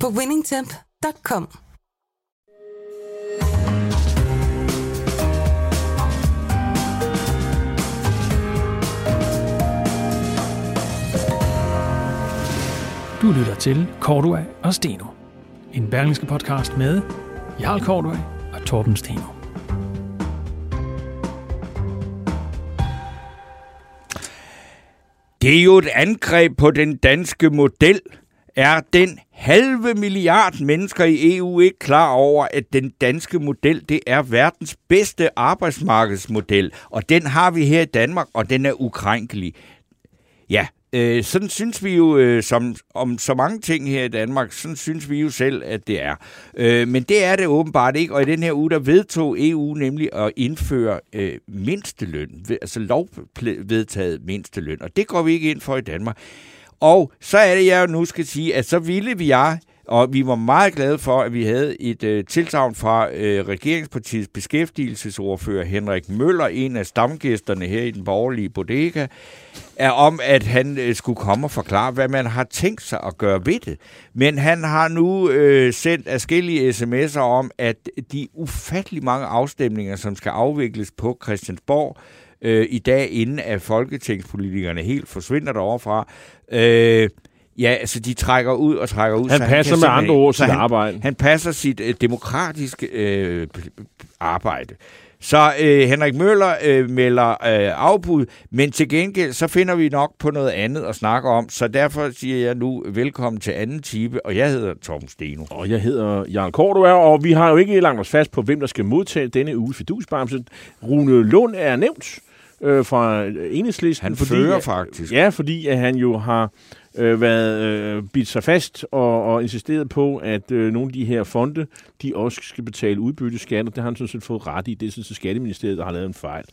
på winningtemp.com. Du lytter til Cordua og Steno. En berlingske podcast med Jarl Cordua og Torben Steno. Det er jo et angreb på den danske model. Er den halve milliard mennesker i EU ikke klar over, at den danske model, det er verdens bedste arbejdsmarkedsmodel, og den har vi her i Danmark, og den er ukrænkelig. Ja, øh, sådan synes vi jo, øh, som, om så mange ting her i Danmark, sådan synes vi jo selv, at det er. Øh, men det er det åbenbart ikke, og i den her uge, der vedtog EU nemlig at indføre øh, mindsteløn, altså lovvedtaget mindsteløn, og det går vi ikke ind for i Danmark. Og så er det, jeg nu skal sige, at så ville vi jeg og vi var meget glade for, at vi havde et øh, tilsavn fra øh, regeringspartiets beskæftigelsesordfører Henrik Møller, en af stamgæsterne her i den borgerlige bodega, er om, at han øh, skulle komme og forklare, hvad man har tænkt sig at gøre ved det. Men han har nu øh, sendt afskillige sms'er om, at de ufattelig mange afstemninger, som skal afvikles på Christiansborg, øh, i dag, inden at folketingspolitikerne helt forsvinder deroverfra, øh, Ja, altså de trækker ud og trækker ud. Han så passer han med andre ord sit han, arbejde. Han passer sit øh, demokratiske øh, arbejde. Så øh, Henrik Møller øh, melder øh, afbud, men til gengæld så finder vi nok på noget andet at snakke om, så derfor siger jeg nu velkommen til anden type, og jeg hedder Tom Steno. Og jeg hedder Jan Cordua, og vi har jo ikke langt os fast på, hvem der skal modtage denne uge fidusbamse. Rune Lund er nævnt øh, fra Enhedslisten. Han fører faktisk. Ja, fordi at han jo har øh, været øh, bidt sig fast og, og insisteret på, at øh, nogle af de her fonde, de også skal betale udbytteskat, og det har han sådan set fået ret i. Det er sådan set Skatteministeriet, der har lavet en fejl.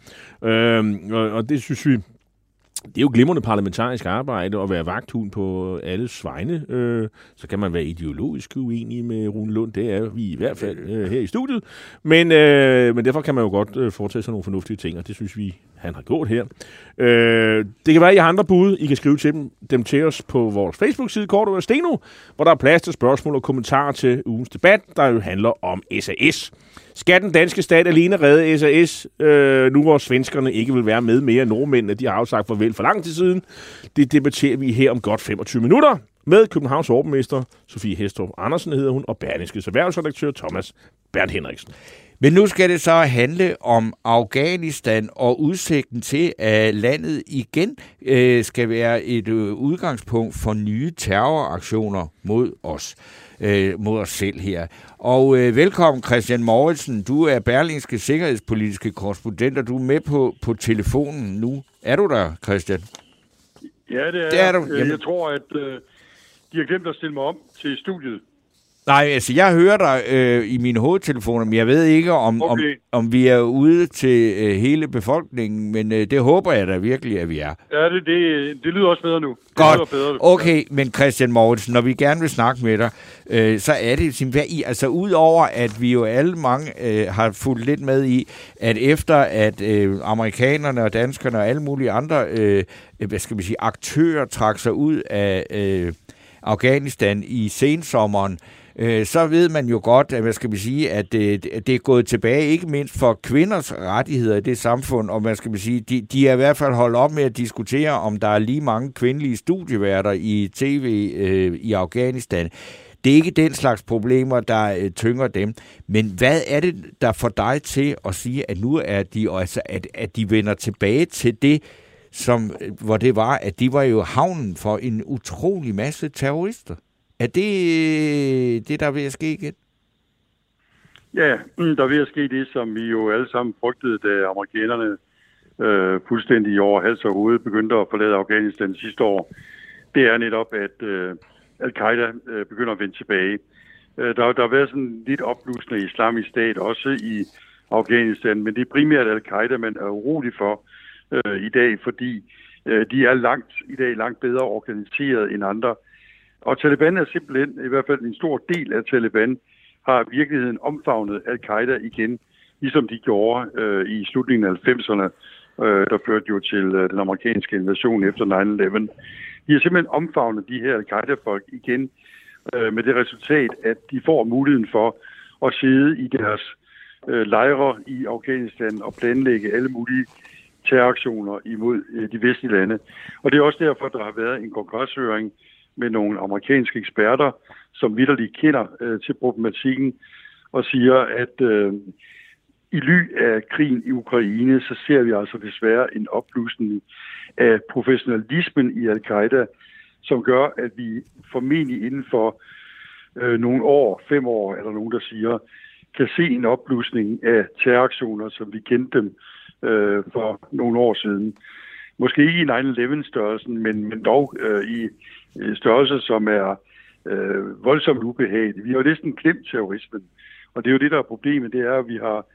Øh, og, og det synes vi, det er jo glimrende parlamentarisk arbejde at være vagthund på alle vegne. Øh, så kan man være ideologisk uenig med Rune Lund. Det er vi i hvert fald øh, her i studiet. Men, øh, men derfor kan man jo godt øh, foretage sig nogle fornuftige ting, og det synes vi, han har gjort her. Øh, det kan være, at I har andre bud. I kan skrive til dem, dem til os på vores Facebook-side, Kort og Steno, hvor der er plads til spørgsmål og kommentarer til ugens debat, der jo handler om SAS. Skal den danske stat alene redde SAS, øh, nu hvor svenskerne ikke vil være med mere nordmændene, de har afsagt farvel for lang tid siden? Det debatterer vi her om godt 25 minutter med Københavns overborgmester Sofie Hestrup Andersen hedder hun, og Berlingskes erhvervsredaktør Thomas Bernd Henriksen. Men nu skal det så handle om Afghanistan og udsigten til, at landet igen øh, skal være et øh, udgangspunkt for nye terroraktioner mod os øh, mod os selv her. Og øh, velkommen Christian Mauritsen. Du er Berlingske sikkerhedspolitiske korrespondent, og du er med på, på telefonen nu. Er du der, Christian? Ja, det er, det er du. Jamen. Jeg tror, at øh, de har glemt at stille mig om til studiet. Nej, altså jeg hører dig øh, i mine hovedtelefoner, men jeg ved ikke, om, okay. om, om vi er ude til øh, hele befolkningen, men øh, det håber jeg da virkelig, at vi er. Ja, det, det, det lyder også bedre nu. Det Godt. bedre. Okay, men Christian Mortensen, når vi gerne vil snakke med dig, øh, så er det simpelthen, I, altså udover at vi jo alle mange øh, har fulgt lidt med i, at efter at øh, amerikanerne og danskerne og alle mulige andre, øh, hvad skal vi sige, aktører trak sig ud af øh, Afghanistan i sensommeren, øh, Øh, så ved man jo godt, at, hvad skal vi sige, at det, det er gået tilbage, ikke mindst for kvinders rettigheder i det samfund, og man skal man sige, de, de er i hvert fald holdt op med at diskutere, om der er lige mange kvindelige studieværter i tv øh, i Afghanistan. Det er ikke den slags problemer, der øh, tynger dem. Men hvad er det, der får dig til at sige, at nu er de, altså, at, at de vender tilbage til det, som, øh, hvor det var, at de var jo havnen for en utrolig masse terrorister? Er det det, der er ved at ske igen? Ja, mm, der er ved at ske det, som vi jo alle sammen frygtede, da amerikanerne øh, fuldstændig over hals og hoved begyndte at forlade Afghanistan sidste år. Det er netop, at, øh, al-Qaida øh, begynder at vende tilbage. Øh, der, der har været sådan lidt opblusende islamisk stat, også i Afghanistan, men det er primært al-Qaida, man er urolig for øh, i dag, fordi øh, de er langt i dag langt bedre organiseret end andre. Og Taliban er simpelthen, i hvert fald en stor del af Taliban, har i virkeligheden omfavnet al-Qaida igen, ligesom de gjorde øh, i slutningen af 90'erne, øh, der førte jo til øh, den amerikanske invasion efter 9-11. De har simpelthen omfavnet de her al-Qaida-folk igen, øh, med det resultat, at de får muligheden for at sidde i deres øh, lejre i Afghanistan og planlægge alle mulige terroraktioner imod øh, de vestlige lande. Og det er også derfor, der har været en kongreshøring med nogle amerikanske eksperter, som vidderligt kender øh, til problematikken og siger, at øh, i ly af krigen i Ukraine, så ser vi altså desværre en opblusning af professionalismen i al-Qaida, som gør, at vi formentlig inden for øh, nogle år, fem år, eller nogen, der siger, kan se en opblusning af terroraktioner, som vi kendte dem øh, for nogle år siden. Måske ikke i 9-11-størrelsen, men, men dog øh, i Øh, størrelse, som er øh, voldsomt ubehagelig. Vi har jo næsten glemt terrorismen, og det er jo det, der er problemet, det er, at vi har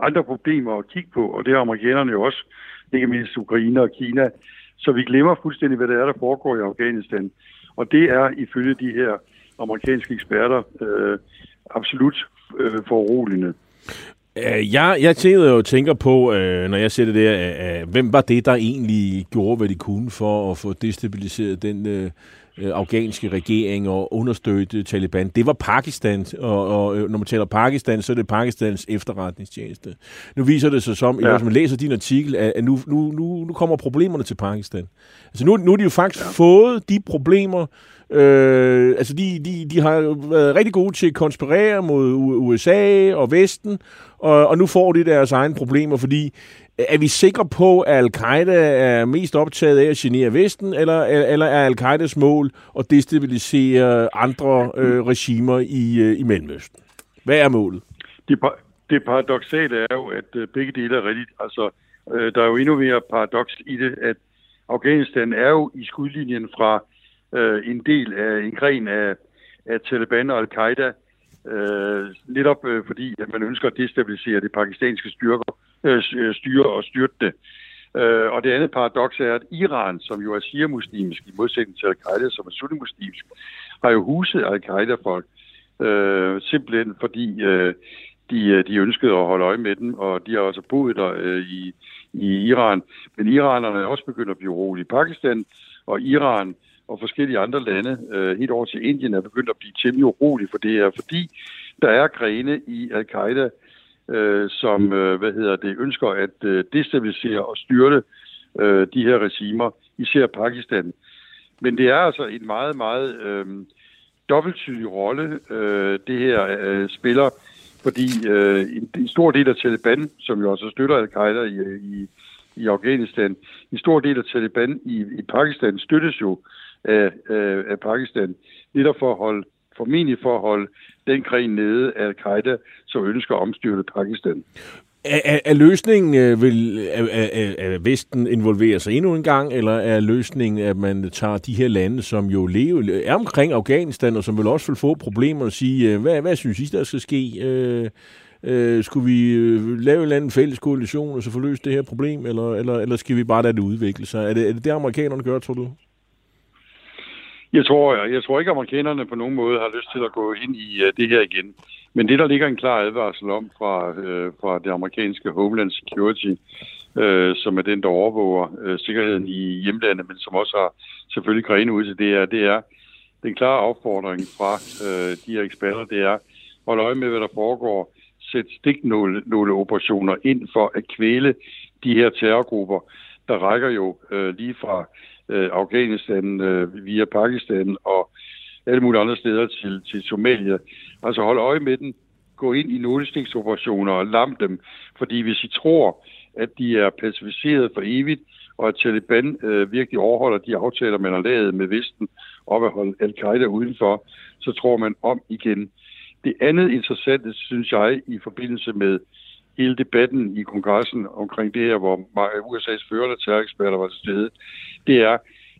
andre problemer at kigge på, og det har amerikanerne jo også, ikke mindst Ukraine og Kina, så vi glemmer fuldstændig, hvad det er, der foregår i Afghanistan. Og det er ifølge de her amerikanske eksperter øh, absolut øh, foruroligende. Jeg, jeg tænker jo tænker på, øh, når jeg ser det der, øh, hvem var det, der egentlig gjorde, hvad de kunne for at få destabiliseret den øh, øh, afghanske regering og understøtte Taliban. Det var Pakistan, og, og øh, når man taler Pakistan, så er det Pakistans efterretningstjeneste. Nu viser det sig som, ja. hvis man læser din artikel, at nu, nu, nu, nu kommer problemerne til Pakistan. Altså nu, nu er de jo faktisk ja. fået de problemer, Øh, altså, de, de, de har været rigtig gode til at konspirere mod USA og Vesten, og, og nu får de deres egne problemer, fordi øh, er vi sikre på, at al-Qaida er mest optaget af at genere Vesten, eller, eller er al-Qaidas mål at destabilisere andre øh, regimer i, øh, i Mellemøsten? Hvad er målet? Det, det paradoxale er jo, at øh, begge dele er rigtigt. Altså, øh, der er jo endnu mere paradoks i det, at Afghanistan er jo i skudlinjen fra øh, en del af en gren af, af Taliban og al-Qaida, øh, netop øh, fordi at man ønsker at destabilisere det pakistanske styrker, øh, øh, styre og styrte det. Øh, og det andet paradoks er, at Iran, som jo er shia-muslimsk i modsætning til al-Qaida, som er sunni-muslimsk, har jo huset al-Qaida-folk, øh, simpelthen fordi øh, de, øh, de ønskede at holde øje med dem, og de har også boet der øh, i, i Iran. Men iranerne er også begyndt at blive urolige. Pakistan og Iran og forskellige andre lande, øh, helt over til Indien, er begyndt at blive temmelig urolige for det her, fordi der er grene i al-Qaida, øh, som øh, hvad hedder det, ønsker at øh, destabilisere og styrte øh, de her regimer, især Pakistan. Men det er altså en meget, meget øh, dobbelttydig rolle, øh, det her øh, spiller, fordi øh, en, en stor del af Taliban, som jo også støtter al-Qaida i, i, i Afghanistan, en stor del af Taliban i, i Pakistan støttes jo af, af, af Pakistan, netop for at holde, formentlig for at holde den krig nede af al-Qaida, som ønsker at omstyrte Pakistan. Er, er, er løsningen, øh, vil er, er, er Vesten involvere sig endnu en gang, eller er løsningen, at man tager de her lande, som jo lever, er omkring Afghanistan, og som vil også vil få problemer, og sige, øh, hvad, hvad synes I, der skal ske? Øh, øh, skulle vi øh, lave en eller anden fælles koalition, og så få løst det her problem, eller, eller, eller skal vi bare lade det udvikle sig? Er det er det, det amerikanerne gør, tror du? Jeg tror, jeg, jeg tror ikke, at amerikanerne på nogen måde har lyst til at gå ind i uh, det her igen. Men det, der ligger en klar advarsel om fra, uh, fra det amerikanske Homeland Security, uh, som er den, der overvåger uh, sikkerheden i hjemlandet, men som også har selvfølgelig grene ud til det er, det er den klare opfordring fra uh, de her eksperter, det er hold øje med, hvad der foregår. Sæt stiknåle operationer ind for at kvæle de her terrorgrupper, der rækker jo øh, lige fra øh, Afghanistan, øh, via Pakistan og alle mulige andre steder til, til Somalia. Altså hold øje med den, gå ind i nålestiksoperationer og lam dem, fordi hvis I tror, at de er pacificeret for evigt, og at Taliban øh, virkelig overholder de aftaler, man har lavet med Vesten, op at holde al-Qaida udenfor, så tror man om igen. Det andet interessante, synes jeg, i forbindelse med hele debatten i kongressen omkring det her, hvor USA's førende terroreksperter var til stede, det er,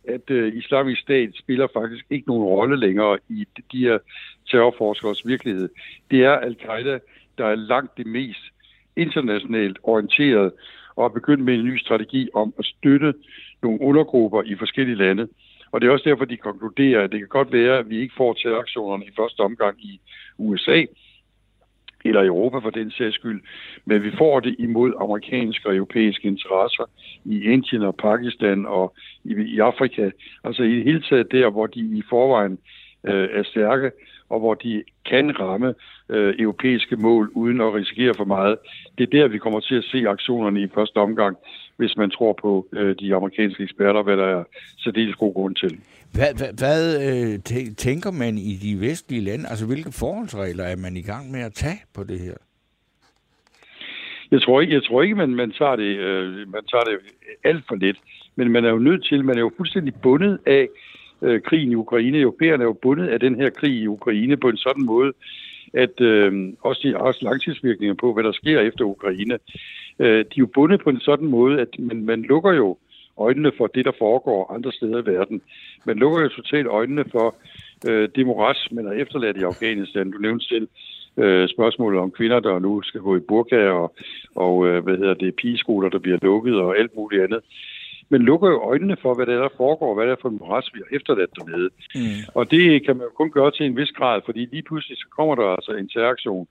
at øh, islamisk stat spiller faktisk ikke nogen rolle længere i de her terrorforskers virkelighed. Det er al-Qaida, der er langt det mest internationalt orienteret og har begyndt med en ny strategi om at støtte nogle undergrupper i forskellige lande. Og det er også derfor, de konkluderer, at det kan godt være, at vi ikke får terroraktionerne i første omgang i USA, eller Europa for den sags skyld, men vi får det imod amerikanske og europæiske interesser i Indien og Pakistan og i, i Afrika. Altså i det hele taget der, hvor de i forvejen øh, er stærke, og hvor de kan ramme øh, europæiske mål uden at risikere for meget. Det er der, vi kommer til at se aktionerne i første omgang, hvis man tror på øh, de amerikanske eksperter, hvad der er særdeles god grund til. Hvad, hvad, hvad øh, tænker man i de vestlige lande? Altså, hvilke forholdsregler er man i gang med at tage på det her? Jeg tror ikke, jeg tror ikke man, man, tager det, øh, man tager det alt for let. Men man er jo nødt til, man er jo fuldstændig bundet af øh, krigen i Ukraine. Europæerne er jo bundet af den her krig i Ukraine på en sådan måde, at øh, også de har også langtidsvirkninger på, hvad der sker efter Ukraine. Øh, de er jo bundet på en sådan måde, at man, man lukker jo øjnene for det, der foregår andre steder i verden. Man lukker jo totalt øjnene for øh, det moras, man har efterladt i Afghanistan. Du nævnte selv øh, spørgsmålet om kvinder, der nu skal gå i burka, og, og øh, hvad hedder det, pigeskoler, der bliver lukket, og alt muligt andet. Men lukker jo øjnene for, hvad der, der foregår, hvad det er for en moras, vi har efterladt dernede. Mm. Og det kan man jo kun gøre til en vis grad, fordi lige pludselig så kommer der altså en interaktion,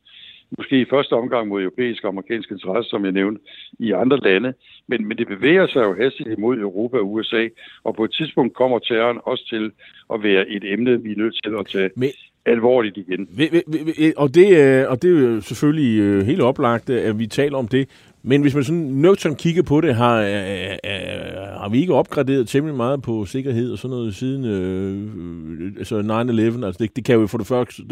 måske i første omgang mod europæiske og amerikanske interesser, som jeg nævnte, i andre lande. Men, men det bevæger sig jo hastigt imod Europa og USA, og på et tidspunkt kommer terroren også til at være et emne, vi er nødt til at tage men, alvorligt igen. Og det, øh, og det er jo selvfølgelig øh, helt oplagt, at vi taler om det. Men hvis man sådan nøgtern kigger på det, har, har vi ikke opgraderet temmelig meget på sikkerhed og sådan noget siden øh, altså 9-11. Altså det, det kan jo for det første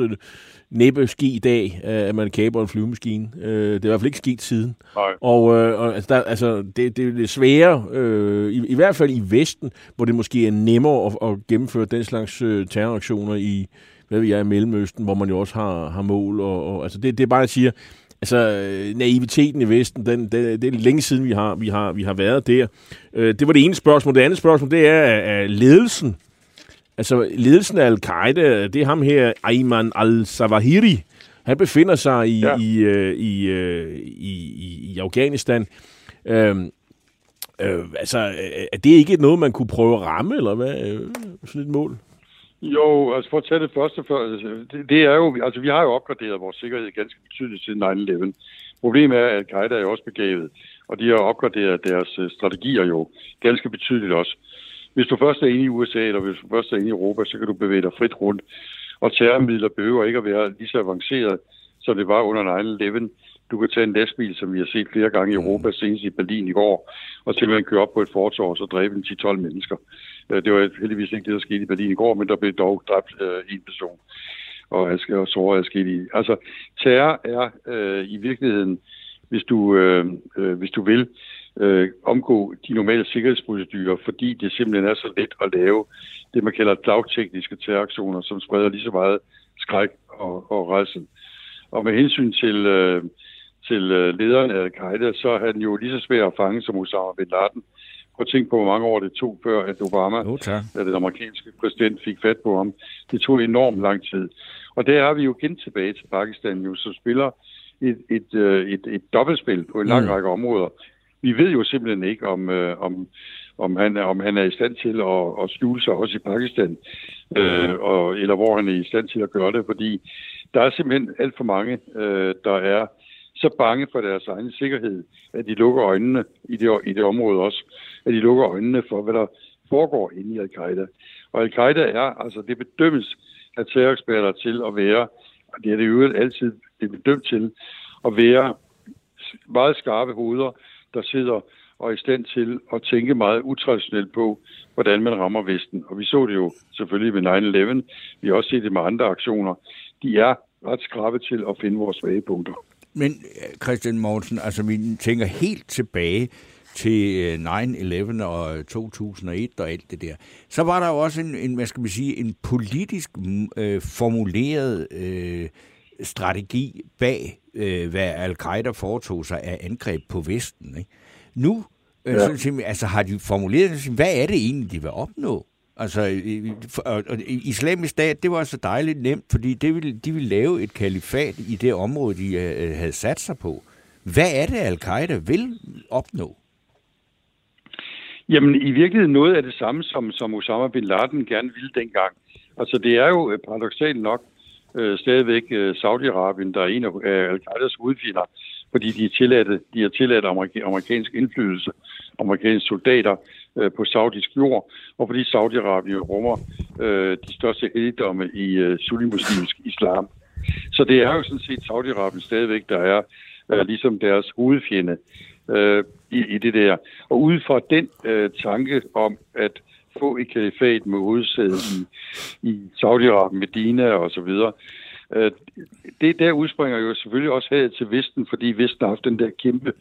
næppe ske i dag, at man kaber en flyvemaskine. Øh, det er i hvert fald ikke sket siden. Nej. Og, øh, og altså, der, altså, det, det er det svære, øh, i, i hvert fald i Vesten, hvor det måske er nemmere at, at gennemføre den slags øh, terroraktioner i, hvad ved jeg, i Mellemøsten, hvor man jo også har, har mål. Og, og, altså det, det er bare, at sige, altså naiviteten i Vesten, den, den, det er længe siden, vi har, vi har, vi har været der. Øh, det var det ene spørgsmål. Det andet spørgsmål, det er, er ledelsen. Altså ledelsen af al-Qaida, det er ham her, Ayman al-Zawahiri. Han befinder sig i, ja. i, øh, i, øh, i, i, i Afghanistan. Øh, øh, altså, er det ikke noget, man kunne prøve at ramme, eller hvad? Øh, sådan et mål? Jo, altså for at tage det første før, altså, det, det er jo, altså vi har jo opgraderet vores sikkerhed ganske betydeligt siden 9-11. Problemet er, at Al-Qaida er jo også begavet, og de har opgraderet deres øh, strategier jo ganske betydeligt også. Hvis du først er inde i USA, eller hvis du først er inde i Europa, så kan du bevæge dig frit rundt. Og terrormidler behøver ikke at være lige så avanceret, som det var under 9-11. Du kan tage en lastbil, som vi har set flere gange i Europa, senest i Berlin i går, og simpelthen køre op på et fortov og så dræbe en 10-12 mennesker. Øh, det var heldigvis ikke det, der skete i Berlin i går, men der blev dog dræbt øh, en person og, og såret adskillige. Altså, terror er øh, i virkeligheden, hvis du, øh, øh, hvis du vil, øh, omgå de normale sikkerhedsprocedurer, fordi det simpelthen er så let at lave det, man kalder dagtekniske terroraktioner, som spreder lige så meget skræk og, og rejsen. Og med hensyn til, øh, til øh, lederen af al-Qaida, så er han jo lige så svær at fange som Osama bin Laden. Prøv at tænke på, hvor mange år det tog, før at Obama, oh, da den amerikanske præsident, fik fat på ham. Det tog enormt lang tid. Og der er vi jo igen tilbage til Pakistan, jo, som spiller et, et, øh, et, et dobbeltspil på en lang mm. række områder. Vi ved jo simpelthen ikke, om, øh, om, om, han, om han er i stand til at, at skjule sig også i Pakistan, øh, og, eller hvor han er i stand til at gøre det, fordi der er simpelthen alt for mange, øh, der er så bange for deres egen sikkerhed, at de lukker øjnene i det, i det område også, at de lukker øjnene for, hvad der foregår inde i al-Qaida. Og al-Qaida er, altså det bedømmes af terroreksperter til at være, og det er det jo altid det bedømt til, at være meget skarpe hoveder, der sidder og er i stand til at tænke meget utraditionelt på, hvordan man rammer Vesten. Og vi så det jo selvfølgelig med 9-11. Vi har også set det med andre aktioner. De er ret skrabe til at finde vores svage punkter. Men Christian Mortensen, altså vi tænker helt tilbage til 9-11 øh, og 2001 og alt det der, så var der jo også en, en hvad skal man sige, en politisk øh, formuleret øh, strategi bag, øh, hvad al-Qaida foretog sig af angreb på Vesten. Ikke? Nu Øh, Ja. så, altså har de formuleret, hvad er det egentlig, de vil opnå? Altså, øh, for- og, og islamisk stat, det var så dejligt nemt, fordi det ville, de ville lave et kalifat i det område, de øh, øh, havde sat sig på. Hvad er det, al-Qaida vil opnå? Jamen, i virkeligheden noget af det samme, som, som Osama Bin Laden gerne ville dengang. Altså, det er jo øh, paradoxalt nok øh, stadigvæk øh, Saudi-Arabien, der er en af øh, al-Qaidas hovedfjender, fordi de, er tilladte, de har tilladt amerik- amerikansk indflydelse, amerikanske soldater øh, på saudisk jord, og fordi Saudi-Arabien rummer øh, de største helligdomme i øh, sunnimuslimsk islam. Så det er jo sådan set Saudi-Arabien stadigvæk, der er øh, ligesom deres hovedfjende øh, i, i det der. Og ud fra den øh, tanke om at få et kalifat med hovedsæde i, i Saudi-Arabien, Medina og så videre, øh, det der udspringer jo selvfølgelig også her til Vesten, fordi Vesten har haft den der kæmpe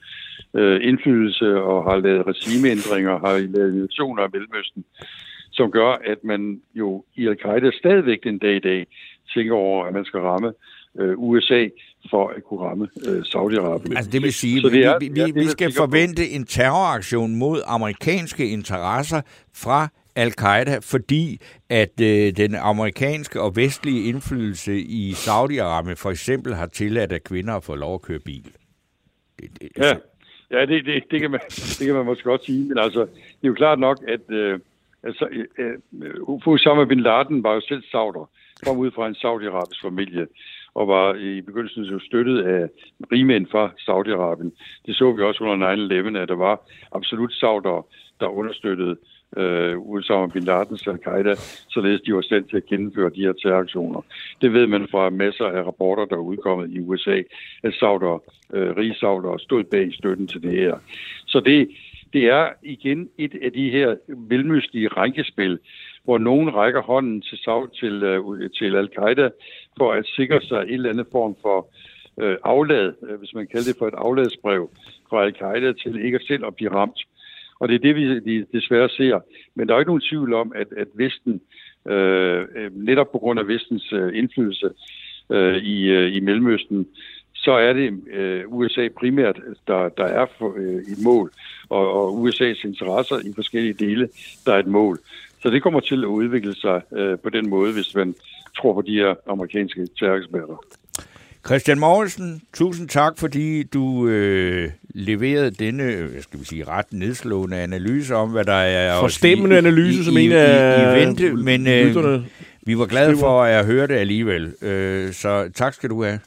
øh, indflydelse og har lavet regimeændringer, har lavet nationer af Mellemøsten, som gør, at man jo i al-Qaida stadigvæk den dag i dag tænker over, at man skal ramme øh, USA for at kunne ramme øh, Saudi-Arabien. Altså det vil sige, Så vi, det er- vi, ja, vi, det vi skal på. forvente en terroraktion mod amerikanske interesser fra al-Qaida, fordi at øh, den amerikanske og vestlige indflydelse i Saudi-Arabien for eksempel har tilladt, at kvinder fået lov at køre bil. Det, det, Ja, ja det, det, det, kan man, det kan man måske godt sige, men altså, det er jo klart nok, at øh, altså, øh, øh, Osama Bin Laden var jo selv sauder, kom ud fra en saudiarabisk familie, og var i begyndelsen jo støttet af rigmænd fra Saudi-Arabien. Det så vi også under 9-11, at der var absolut sauder, der understøttede øh, Øh, Osama Bin Ladens al-Qaida, således de var sendt til at gennemføre de her terroraktioner. Det ved man fra masser af rapporter, der er udkommet i USA, at sauder, øh, rige stod bag støtten til det her. Så det, det er igen et af de her velmystige rænkespil, hvor nogen rækker hånden til, til, øh, til al-Qaida for at sikre sig en eller anden form for øh, aflad, øh, hvis man kalder det for et afladsbrev fra al-Qaida til ikke selv at blive ramt. Og det er det, vi desværre ser. Men der er jo ikke nogen tvivl om, at, at Vesten, øh, øh, netop på grund af Vestens øh, indflydelse øh, i, øh, i Mellemøsten, så er det øh, USA primært, der, der er for, øh, et mål, og, og USA's interesser i forskellige dele, der er et mål. Så det kommer til at udvikle sig øh, på den måde, hvis man tror på de her amerikanske terroreksperter. Christian Mogensen, tusind tak, fordi du øh, leverede denne, skal vi sige, ret nedslående analyse om, hvad der er... Forstemmende i- analyse, i, som i, en af i, i vente, men øh, vi var glade for at høre det alligevel. Øh, så tak skal du have.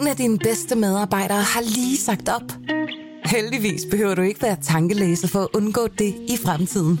En af dine bedste medarbejdere har lige sagt op. Heldigvis behøver du ikke være tankelæser for at undgå det i fremtiden.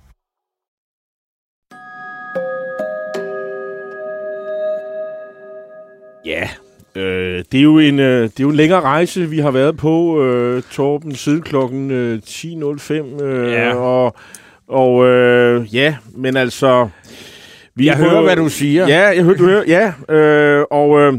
Ja, øh, det, er jo en, øh, det er jo en længere rejse, vi har været på, øh, Torben, siden klokken øh, 10.05. Øh, Ja. Og, og øh, ja, men altså... Vi Jeg hører, hvad du siger. Ja, jeg hører, du hører, ja. Øh, og, øh,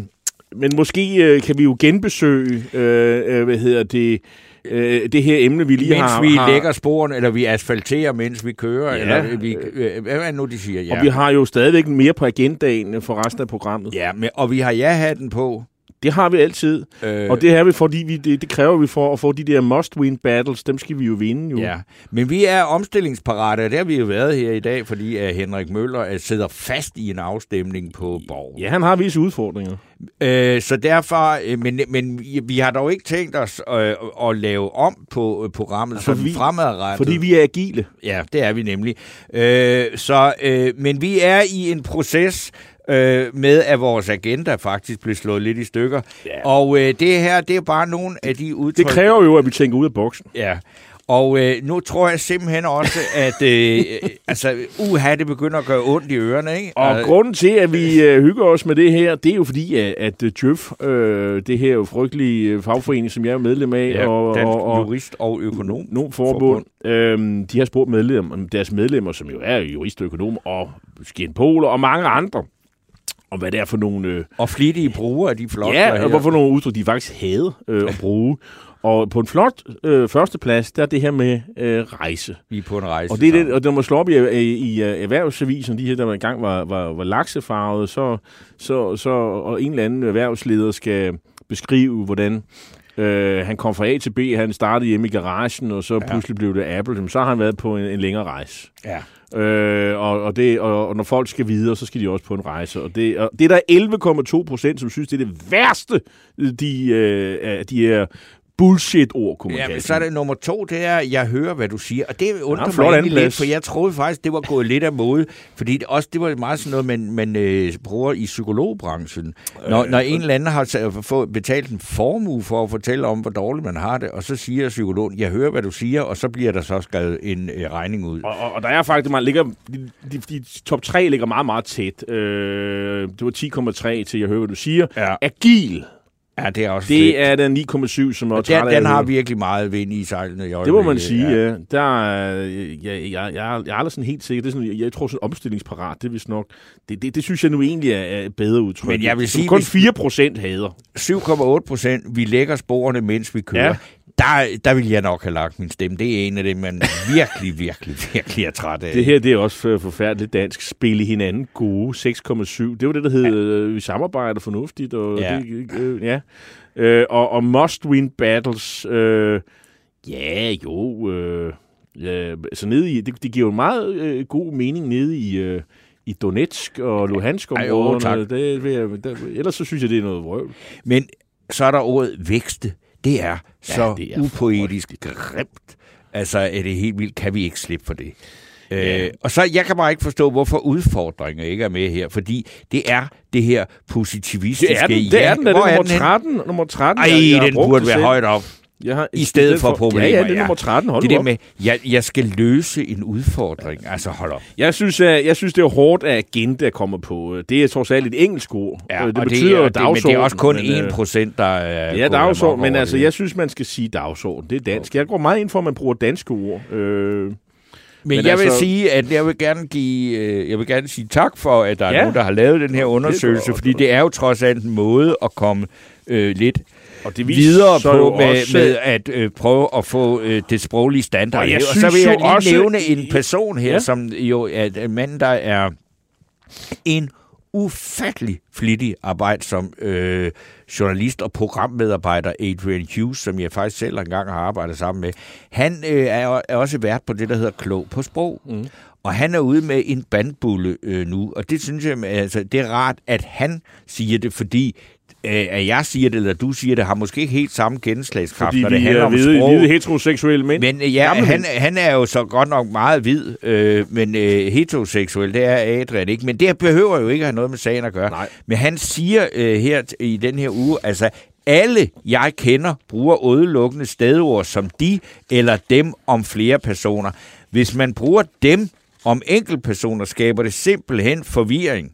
men måske øh, kan vi jo genbesøge, øh, øh, hvad hedder det, øh, det her emne, vi lige Mens har... vi har lægger sporene, eller vi asfalterer, mens vi kører, Ja. eller vi, øh, hvad er nu, de siger? Ja. Og vi har jo stadigvæk mere på agendaen for resten af programmet. Ja, men, og vi har ja-hatten på. Det har vi altid. Øh, Og det er vi, fordi vi, det, det kræver vi for at få de der must-win battles. Dem skal vi jo vinde, jo. Ja, men vi er omstillingsparate, og det har vi jo været her i dag, fordi at Henrik Møller øh, sidder fast i en afstemning på Borg. Ja, han har visse udfordringer. Øh, så derfor, øh, men, men vi har dog ikke tænkt os øh, at lave om på øh, programmet Altså, sådan vi- fremadrettet. Fordi vi er agile. Ja, det er vi nemlig. Øh, så, øh, men vi er i en proces øh, med, at vores agenda faktisk blev slået lidt i stykker. Ja. Og øh, det her, det er bare nogle af de udtryk... Det kræver jo, at vi tænker ud af boksen. Ja, Og øh, nu tror jeg simpelthen også, at øh, altså, uha, det begynder at gøre ondt i ørerne. Ikke? Og Øh, grunden til, at vi øh, hygger os med det her, det er jo fordi, at, at øh, Djøf, øh, det her jo frygtelige øh, fagforening, som jeg er medlem af, ja, og, dansk og, og jurist og økonom. nogle forbund, øh, de har spurgt medlemmer, deres medlemmer, som jo er jurist og økonom, og skinpoler og mange andre, om hvad det er for nogle... Øh, Og flittige brugere af de flotte ja, og hvorfor nogle udtryk, de faktisk havde øh, at bruge. Og på en flot øh, førsteplads, der er det her med øh, rejse. Vi er på en rejse. Og det er det, og når man slår op i, i, i øh, erhvervsavisen, de her, der engang var, var, var laksefarvet, så, så, så, og en eller anden erhvervsleder skal beskrive, hvordan øh, han kom fra A til B, han startede hjemme i garagen, og så ja. pludselig blev det Apple, så har han været på en, en længere rejse. Ja. Øh, og, og, det, og, og når folk skal videre, så skal de også på en rejse. Og det, og det er der 11,2 procent, som synes, det er det værste, de, øh, de her bullshit-ord, kunne man Ja, men så er det nummer to, det er, jeg hører, hvad du siger. Og det undrer flot mig egentlig lidt, for jeg troede faktisk, det var gået lidt af mode. Fordi det, også det var meget sådan noget, man, man øh, bruger i psykologbranchen. Når, når en eller anden har fået betalt en formue for at fortælle om, hvor dårligt man har det, og så siger psykologen, jeg hører, hvad du siger, og så bliver der så skrevet en øh, regning ud. Og, og, og der er faktisk, man ligger, de, de, de top 3 ligger meget, meget tæt. Øh, det var 10,3 til, jeg hører, hvad du siger. Ja. Agil, Ja, det er også det fedt. er den 9,7, som Og træt af den, den har virkelig meget vind i sejlene i Det må man sige, ja. Der, er- jeg, jeg, jeg, jeg er aldrig sådan helt sikker. Det er sådan, jeg, jeg tror sådan omstillingsparat, det vist nok. Det, det, det synes jeg nu egentlig er, er bedre udtryk. Men jeg vil sige, kun hvis- 4 procent hader. 7,8 procent, vi lægger sporene, mens vi kører. Ja. Der, der vil jeg nok have lagt min stemme. Det er en af dem, man virkelig, virkelig, virkelig er træt af. Det her det er også for- forfærdeligt dansk. Spille hinanden gode. 6,7. Det var det, der hed, ja. vi samarbejder fornuftigt. Og Ja. Det, øh, ja. Øh, og, og must win battles. Øh, ja, jo. Øh, ja, så nede i, det, det giver jo meget øh, god mening nede i... Øh, i Donetsk og Luhansk områderne. Det, jeg, der, ellers så synes jeg, det er noget vrøvl. Men så er der ordet vækste. Det er så det er upoetisk grimt. Altså, er det helt vildt, kan vi ikke slippe for det. Ja. Øh, og så, jeg kan bare ikke forstå, hvorfor udfordringer ikke er med her, fordi det er det her positivistiske. Det er den, det er den, er Hvor det er nummer den henne? 13. Nummer 13 Ej, jeg, jeg den burde være selv. højt op. Jeg har, I stedet for problemer, Ja, ja, det er ja. nummer 13. Hold Det der op. med, jeg, jeg skal løse en udfordring. Altså, hold op. Jeg synes, at, jeg synes, det er hårdt, at agenda kommer på. Det er trods alt et engelsk ord. Ja, det og betyder det, er, det, men det er også kun dagsorden, men, 1 øh, procent, der er... Ja, går dagsorden, men altså, jeg synes, man skal sige dagsorden. Det er dansk. Jeg går meget ind for, at man bruger danske ord. Øh, Men, Men jeg vil altså- sige, at jeg vil gerne give, øh, jeg vil gerne sige tak for, at der er Ja. nogen, der har lavet den her undersøgelse, fordi det er jo trods alt en måde at komme øh, lidt og det videre på med, også, med at øh, prøve at få øh, det sproglige standard. Og jeg Og, så vil jeg lige også- nævne en person her, Ja. som jo er en mand, der er en ufattelig flittig arbejde som øh, journalist og programmedarbejder Adrian Hughes, som jeg faktisk selv engang har arbejdet sammen med. Han øh, er, er også vært på det, der hedder Klog på Sprog. Mm. Og han er ude med en bandbulle øh, nu, og det synes jeg, altså, det er rart, at han siger det, fordi at jeg siger det, eller du siger det, har måske ikke helt samme gennemslagskraft, fordi når det handler er om hvide, sprog. hvide heteroseksuelle mænd. Men øh, ja, han, han er jo så godt nok meget hvid, øh, men øh, heteroseksuel, det er Adrian ikke. Men det behøver jo ikke at have noget med sagen at gøre. Nej. Men han siger øh, her i den her uge, altså alle jeg kender bruger udelukkende stedord som de eller dem om flere personer. Hvis man bruger dem om enkeltpersoner, skaber det simpelthen forvirring.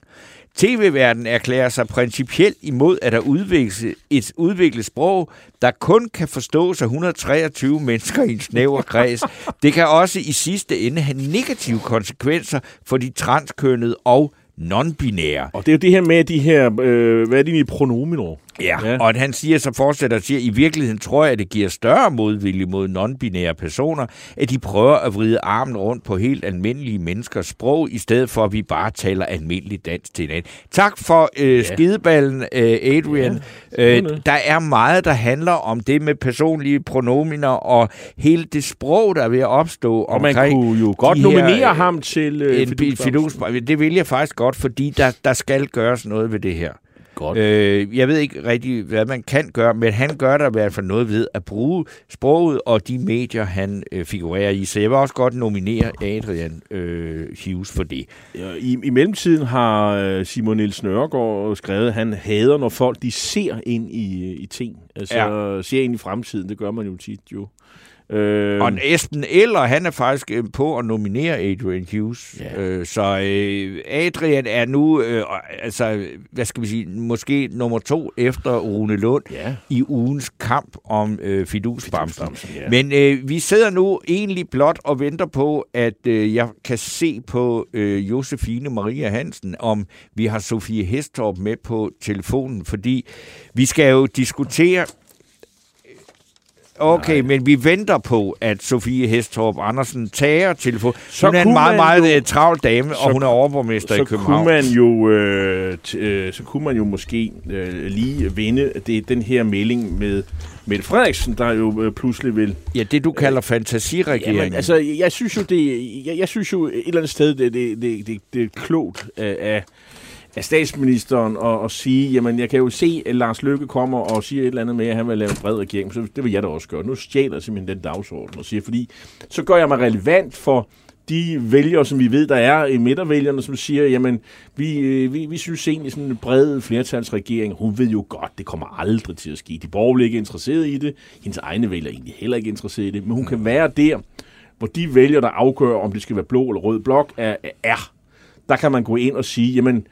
TV-verdenen erklærer sig principielt imod, at der udvikles et udviklet sprog, der kun kan forstås af 123 mennesker i en snæver kreds. Det kan også i sidste ende have negative konsekvenser for de transkønnede og non-binære. Og det er jo det her med de her, øh, hvad er det pronomenord? Ja, Ja. og han siger, så fortsætter og siger, i virkeligheden tror jeg, at det giver større modvilje mod non-binære personer, at de prøver at vride armen rundt på helt almindelige menneskers sprog, i stedet for, at vi bare taler almindelig dansk til hinanden. Tak for øh, ja. skideballen, øh, Adrian. Ja, øh, der er meget, der handler om det med personlige pronominer og hele det sprog, der er ved at opstå Og man omkring kunne jo godt her, nominere øh, ham til øh, en fidusbamse. Det vil jeg faktisk godt, fordi der, der skal gøres noget ved det her. Godt. Øh, jeg ved ikke rigtig, hvad man kan gøre, men han gør der i hvert fald noget ved at bruge sproget og de medier, han øh, figurerer i. Så jeg vil også godt nominere Adrian øh, Hughes for det. Ja, I, I mellemtiden har øh, Simon Niels Nørgaard skrevet, at han hader, når folk de ser ind i, i ting. Altså Ja. ser ind i fremtiden. Det gør man jo tit jo. Øh, Og Esben Eller, han er faktisk øh, på at nominere Adrian Hughes. Ja. Øh, så øh, Adrian er nu, øh, altså, hvad skal vi sige, måske nummer to efter Rune Lund Ja. i ugens kamp om øh, fidusbamsen. Fidusbamsen, ja. Men øh, vi sidder nu egentlig blot og venter på, at øh, jeg kan se på øh, Josefine Maria Hansen, om vi har Sofie Hestorp med på telefonen, fordi vi skal jo diskutere Okay, Nej. men vi venter på, at Sofie Hestorp Andersen tager telefon. Så hun er en meget, meget jo- øh, travl dame, så- og hun er overborgmester i så København. kunne man jo øh, t- øh, så kunne man jo måske øh, lige vinde det, den her melding med Mette Frederiksen, der jo øh, pludselig vil Ja, det du kalder fantasiregeringen. Jamen, altså, jeg synes jo, det, jeg, jeg synes jo et eller andet sted, det, det, det, det, det er klogt af, af, af statsministeren og, og sige, jamen, jeg kan jo se, at Lars Løkke kommer og siger et eller andet med, at han vil lave en bred regering, så det vil jeg da også gøre. Nu stjæler jeg simpelthen den dagsorden og siger, fordi så gør jeg mig relevant for de vælgere, som vi ved, der er i midtervælgerne, som siger, jamen, vi, øh, vi, vi synes egentlig sådan en bred flertalsregering, hun ved jo godt, det kommer aldrig til at ske. De borgerlige er ikke interesseret i det, hendes egne vælgere er egentlig heller ikke interesseret i det, men hun kan være der, hvor de vælgere, der afgør, om det skal være blå eller rød blok, er, er. Der kan man gå ind og sige, jamen,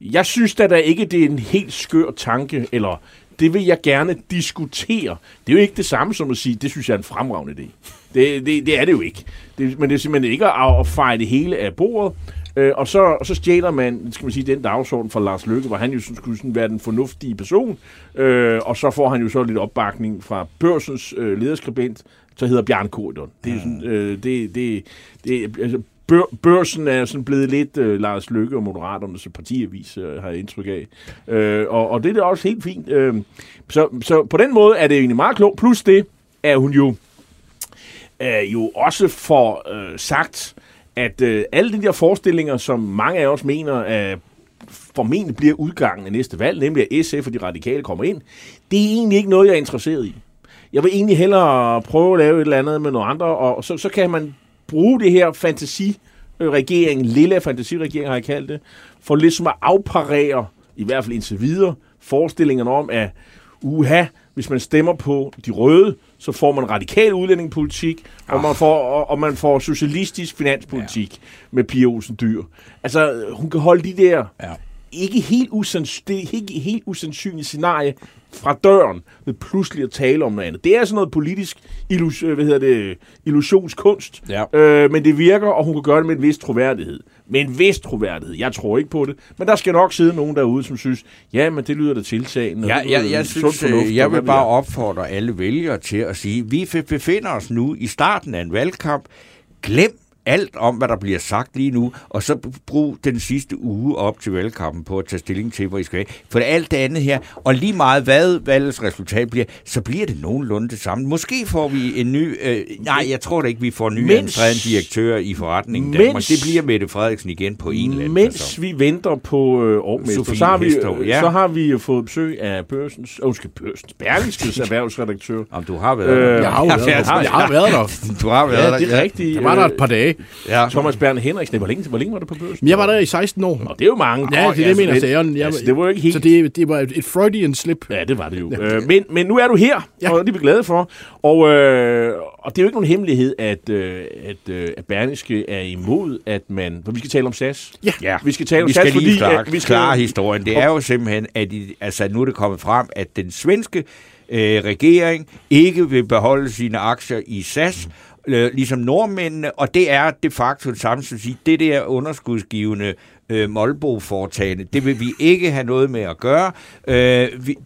jeg synes da, da ikke, det er en helt skør tanke, eller det vil jeg gerne diskutere. Det er jo ikke det samme som at sige, det synes jeg er en fremragende idé. Det, det, det er det jo ikke. Det, men det er simpelthen ikke at, at feje det hele af bordet. Øh, og, så, og så stjæler man, skal man sige, den dagsorden fra Lars Løkke, hvor han jo skulle sådan være den fornuftige person. Øh, og så får han jo så lidt opbakning fra børsens øh, lederskribent, der hedder Bjarne Korydon. Det er sådan, øh, det, det, det, altså, bør, børsen er sådan blevet lidt øh, Lars Løkke og Moderaternes partiavis, øh, har jeg indtryk af. Øh, og, og det er da også helt fint. Øh, så, så på den måde er det egentlig meget klogt. Plus det er hun jo øh, jo også for øh, sagt, at øh, alle de der forestillinger, som mange af os mener, øh, formentlig bliver udgangen af næste valg, nemlig at SF og de radikale kommer ind, det er egentlig ikke noget, jeg er interesseret i. Jeg vil egentlig hellere prøve at lave et eller andet med nogle andre, og så, så kan man bruge det her fantasiregering, lille fantasiregering har jeg kaldt det, for ligesom at afparere, i hvert fald indtil videre, forestillingerne om, at uha, hvis man stemmer på de røde, så får man radikal udlændingepolitik, og, man får, og, og man får socialistisk finanspolitik ja. med Pia Olsen Dyr. Altså, hun kan holde de der Ja. Ikke helt, usands, det er ikke helt usandsynlige scenarie fra døren ved pludselig at tale om noget andet. Det er sådan noget politisk illus, øh, hvad hedder det, illusionskunst, Ja. øh, men det virker, og hun kan gøre det med en vis troværdighed. Med en vis troværdighed. Jeg tror ikke på det, men der skal nok sidde nogen derude, som synes, ja, men det lyder da tiltagende. Ja, jeg, jeg sund synes, fornuft, øh, jeg vil bare opfordre alle vælgere til at sige, vi befinder os nu i starten af en valgkamp. Glem alt om, hvad der bliver sagt lige nu, og så brug den sidste uge op til valgkampen på at tage stilling til, hvor I skal have. For alt det andet her, og lige meget hvad valgets resultat bliver, så bliver det nogenlunde det samme. Måske får vi en ny... Øh, nej, jeg tror da ikke, vi får en ny Mens- administrerende direktør i forretningen. Mens- Danmark. Det bliver Mette Frederiksen igen på en eller anden Mens facon. vi venter på øh, Sofie så har, vi, Hestorp, ja. så har vi fået besøg af børsens, øh, undskyld, børsens, Berlingskes erhvervsredaktør. Om du har været Øh, der. Jeg har jo Ja, været der. ja, Jeg har været der. Du har været Ja, der. det er rigtigt. Jeg var der et par dage. Ja. Thomas Berne Henriksen, hvor længe, hvor længe var det på børsen? Jeg var der i 16 år. Og det er jo mange. Ja, det er det, jeg mener. Så, jeg, altså, det var jo ikke helt... så det, det var et, Freudian slip. Ja, det var det jo. Øh, men, men nu er du her, ja. Ja. og det er vi glade for. Og, øh, og det er jo ikke nogen hemmelighed, at, øh, at, øh, at Berlingske er imod, at man... For vi skal tale om SAS. Ja. Ja, Vi skal tale om vi SAS, skal lige fordi, klare, at vi skal- klare historien. Det er jo simpelthen, at i, altså, nu er det kommet frem, at den svenske øh, regering ikke vil beholde sine aktier i SAS, øh, ligesom nordmændene, og det er de facto det samme som at sige, det der underskudsgivende øh, Molbo-foretagende, det vil vi ikke have noget med at gøre. Øh, vi,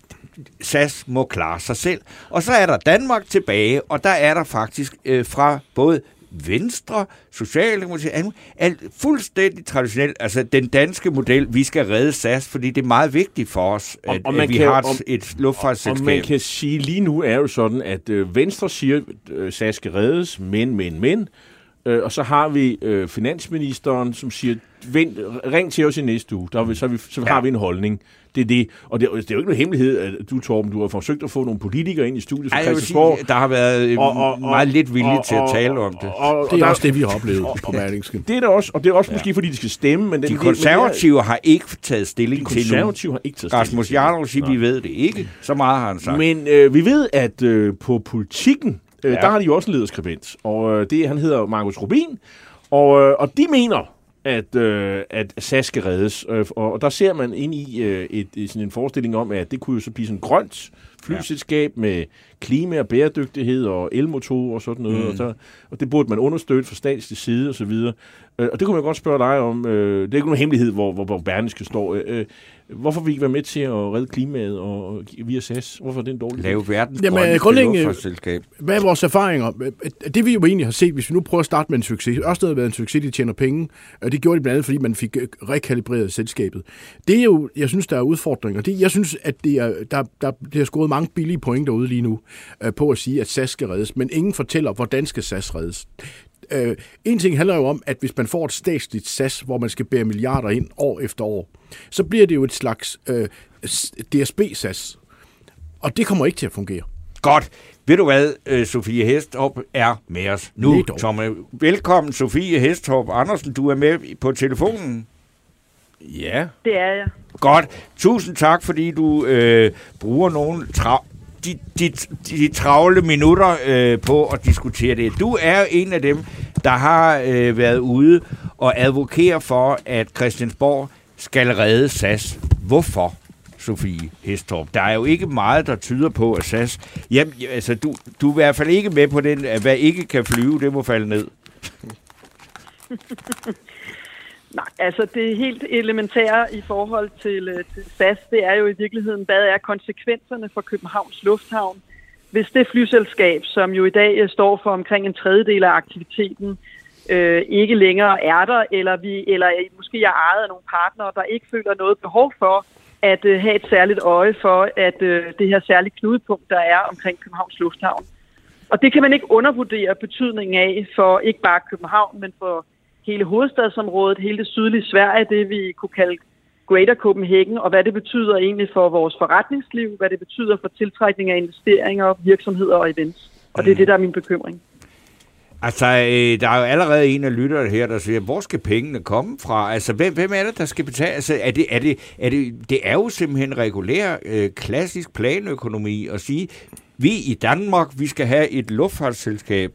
SAS må klare sig selv. Og så er der Danmark tilbage, og der er der faktisk øh, fra både Venstre, Socialdemokratiet, alt fuldstændig traditionelt, altså den danske model, vi skal redde SAS, fordi det er meget vigtigt for os, Og- at, og man at vi kan- har et, og- et Og luftfartsselskab. man kan sige, lige nu er jo sådan, at øh, Venstre siger, øh, SAS skal reddes, men, men, men. Øh, og så har vi øh, finansministeren, som siger, Vent, ring til os i næste uge, der har vi, så, har vi, så ja. har vi en holdning. Det er det. Og det, det er jo ikke nogen hemmelighed, at du, Torben, du har forsøgt at få nogle politikere ind i studiet fra Christiansborg. sige, der har været øh, Og- og- og- meget lidt vilje og- til at og- tale om det. Og, og, Det er der- også det, vi har oplevet på Berlingske. Det er det også, og det er også ja. måske, fordi de skal stemme. Men den, De men det er- konservative har ikke taget stilling de til nu. konservative har ikke taget stilling Rasmus til. Jarlov siger, vi ved det ikke. Så meget har han sagt. Men øh, vi ved, at øh, på politikken øh, Ja. der har de jo også en lederskribent, og øh, det, han hedder Markus Rubin, og, øh, og de mener, at, øh, at SAS skal reddes. Øh, og, der ser man ind i øh, et, sådan en forestilling om, at det kunne jo så blive sådan grønt flyselskab ja. med klima og bæredygtighed og elmotorer og sådan noget. Mm. Og, så, og det burde man understøtte fra statslig side og så videre. Øh, og det kunne man godt spørge dig om. Øh, det er ikke nogen hemmelighed, hvor, hvor, hvor Berlingske står. Øh, hvorfor vil I ikke være med til at redde klimaet og, via SAS? Hvorfor er det en dårlig? Lave verdens Jamen, grundlæggende-. Hvad er vores erfaringer? Det vi jo egentlig har set, hvis vi nu prøver at starte med en succes. Ørsted har været en succes, de tjener penge. Og det gjorde de blandt andet, fordi man fik øh, rekalibreret selskabet. Det er jo, jeg synes, der er udfordringer. Det, jeg synes, at det er, der, der, det har scoret mange billige point derude lige nu øh, på at sige, at SAS skal reddes. Men ingen fortæller, hvordan skal SAS reddes. Øh, en ting handler jo om, at hvis man får et statsligt SAS, hvor man skal bære milliarder ind år efter år, så bliver det jo et slags øh, DSB-SAS. Og det kommer ikke til at fungere. Godt. Ved du hvad, øh, Sofie Hestorp er med os nu. Tomme. Velkommen, Sofie Hestorp Andersen. Du er med på telefonen. Ja. Det er jeg. Godt. Tusind tak, fordi du øh, bruger nogle tra- de, de, de travle minutter øh, på at diskutere det. Du er en af dem, der har øh, været ude og advokere for, at Christiansborg skal redde SAS. Hvorfor, Sofie Hestorp? Der er jo ikke meget, der tyder på, at SAS... Jamen, altså, du, du er i hvert fald ikke med på den, at hvad ikke kan flyve, det må falde ned. Nej, altså det helt elementære i forhold til, øh, til SAS, det er jo i virkeligheden, hvad er konsekvenserne for Københavns Lufthavn, hvis det flyselskab, som jo i dag øh, står for omkring en tredjedel af aktiviteten, øh, ikke længere er der, eller vi eller øh, måske er ejet af nogle partnere, der ikke føler noget behov for at øh, have et særligt øje for, at øh, det her særlige knudepunkt, der er omkring Københavns Lufthavn. Og det kan man ikke undervurdere betydningen af for ikke bare København, men for hele hovedstadsområdet, hele det sydlige Sverige, det vi kunne kalde Greater Copenhagen, og hvad det betyder egentlig for vores forretningsliv, hvad det betyder for tiltrækning af investeringer, virksomheder og events. Og det er det, der er min bekymring. Altså, øh, der er jo allerede en af lytterne her, der siger, hvor skal pengene komme fra? Altså, hvem, hvem er det, der skal betale? Altså, er det, er det, er det, det er jo simpelthen regulær, øh, klassisk planøkonomi at sige, vi i Danmark, vi skal have et luftfartsselskab.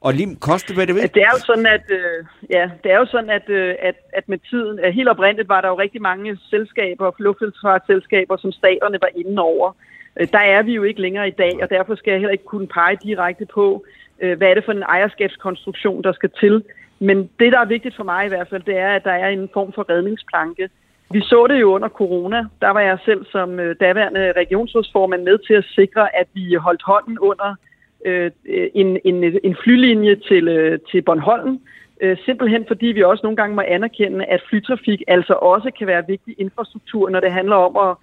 Og lim koste, hvad det vil. Det er jo sådan, at, øh, ja, det er jo sådan, at, øh, at, at med tiden, at helt oprindeligt var der jo rigtig mange selskaber, luftfartsselskaber, som staterne var inde over. Øh, der er vi jo ikke længere i dag, og derfor skal jeg heller ikke kunne pege direkte på, øh, hvad er det for en ejerskabskonstruktion, der skal til. Men det, der er vigtigt for mig i hvert fald, det er, at der er en form for redningsplanke. Vi så det jo under corona. Der var jeg selv som øh, daværende regionsrådsformand med til at sikre, at vi holdt hånden under øh, en, en, en flylinje til, øh, til Bornholm. Øh, simpelthen fordi vi også nogle gange må anerkende, at flytrafik altså også kan være vigtig infrastruktur, når det handler om at,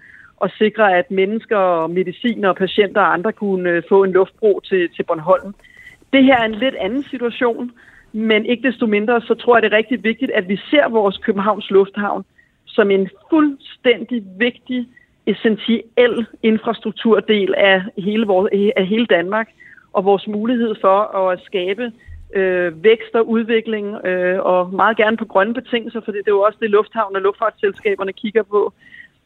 at sikre, at mennesker, mediciner og patienter og andre kunne øh, få en luftbro til, til Bornholm. Det her er en lidt anden situation, men ikke desto mindre, så tror jeg, det er rigtig vigtigt, at vi ser vores Københavns Lufthavn som en fuldstændig vigtig, essentiel infrastrukturdel af hele, vores, af hele Danmark, og vores mulighed for at skabe øh, vækst og udvikling, øh, og meget gerne på grønne betingelser, for det er jo også det, lufthavn og luftfartsselskaberne kigger på.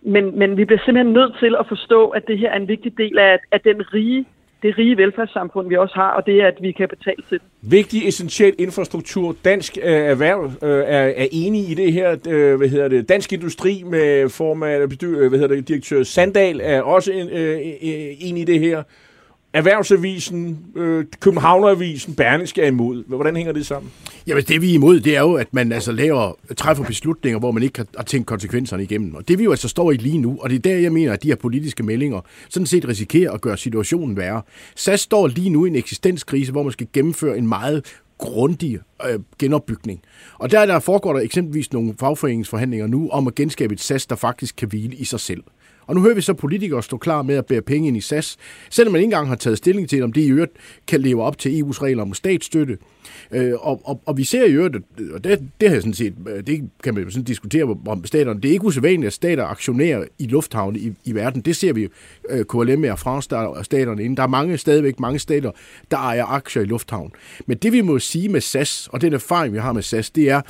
Men, men vi bliver simpelthen nødt til at forstå, at det her er en vigtig del af, af den rige, det rige velfærdssamfund, vi også har, og det er, at vi kan betale til det. Vigtig, essentiel infrastruktur. Dansk øh, erhverv øh, er, er enig i det her. Øh, hvad hedder det? Dansk Industri med formand, af øh, hvad hedder det, direktør Sandal er også en, øh, øh, øh enig i det her. Erhvervsavisen, øh, Københavneravisen, Berlingske er imod. Hvordan hænger det sammen? Jamen, det vi er imod, det er jo, at man altså laver, træffer beslutninger, hvor man ikke har, tænkt konsekvenserne igennem. Og det vi jo altså står i lige nu, og det er der, jeg mener, at de her politiske meldinger sådan set risikerer at gøre situationen værre. SAS står lige nu i en eksistenskrise, hvor man skal gennemføre en meget grundig øh, genopbygning. Og der, der foregår der eksempelvis nogle fagforeningsforhandlinger nu om at genskabe et SAS, der faktisk kan hvile i sig selv. Og nu hører vi så politikere stå klar med at bære penge ind i SAS, selvom man ikke engang har taget stilling til, om det i øvrigt kan leve op til EU's regler om statsstøtte. Øh, og, og, og vi ser i øvrigt, og det, det, har jeg sådan set, øh, det kan man jo sådan diskutere om staterne, det er ikke usædvanligt, at stater aktionerer i lufthavne i, i verden. Det ser vi øh, KLM og France, der er staterne inde. Der er mange, stadigvæk mange stater, der ejer aktier i lufthavn. Men det vi må sige med SAS, og den erfaring vi har med SAS, det er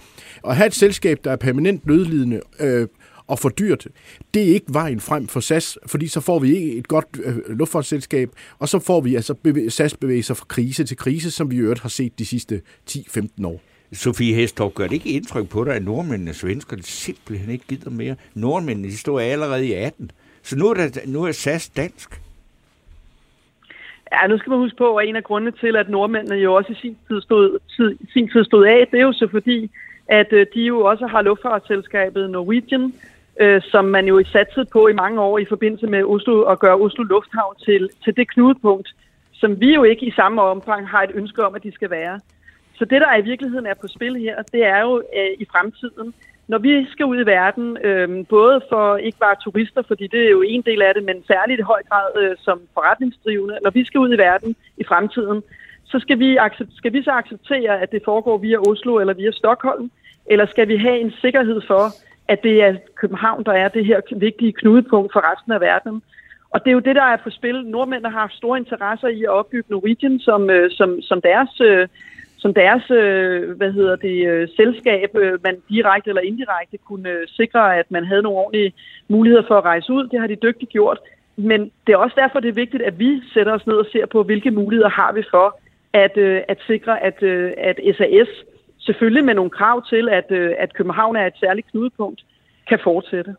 at have et selskab, der er permanent nødlidende, øh, og for dyrt, det er ikke vejen frem for SAS, fordi så får vi ikke et godt øh, luftfartsselskab, og så får vi altså bevæ- SAS bevæge sig fra krise til krise, som vi i øvrigt har set de sidste 10-15 år. Sofie Hestorp, gør det ikke indtryk på dig, at nordmændene og svenskerne simpelthen ikke gider mere? Nordmændene, de stod allerede i 18. Så nu er, der, nu er SAS dansk. Ja, nu skal man huske på, at en af grundene til, at nordmændene jo også i sin tid stod, tid, sin tid stod af, det er jo så fordi, at øh, de jo også har luftfartsselskabet Norwegian, øh, som man jo satsede på i mange år i forbindelse med Oslo og gøre Oslo Lufthavn til, til det knudepunkt, som vi jo ikke i samme omfang har et ønske om, at de skal være. Så det, der i virkeligheden er på spil her, det er jo øh, i fremtiden, når vi skal ud i verden, øh, både for ikke bare turister, fordi det er jo en del af det, men særligt i høj grad øh, som forretningsdrivende, når vi skal ud i verden i fremtiden, så skal vi, skal vi så acceptere, at det foregår via Oslo eller via Stockholm, eller skal vi have en sikkerhed for, at det er København, der er det her vigtige knudepunkt for resten af verden? Og det er jo det, der er på spil. Nordmændene har haft store interesser i at opbygge Norwegian som, øh, som, som deres øh, som deres øh, hvad hedder det, selskab, man direkte eller indirekte kunne sikre, at man havde nogle ordentlige muligheder for at rejse ud. Det har de dygtigt gjort. Men det er også derfor, det er vigtigt, at vi sætter os ned og ser på, hvilke muligheder har vi for at, at sikre, at, at SAS, selvfølgelig med nogle krav til, at, øh, at København er et særligt knudepunkt, kan fortsætte.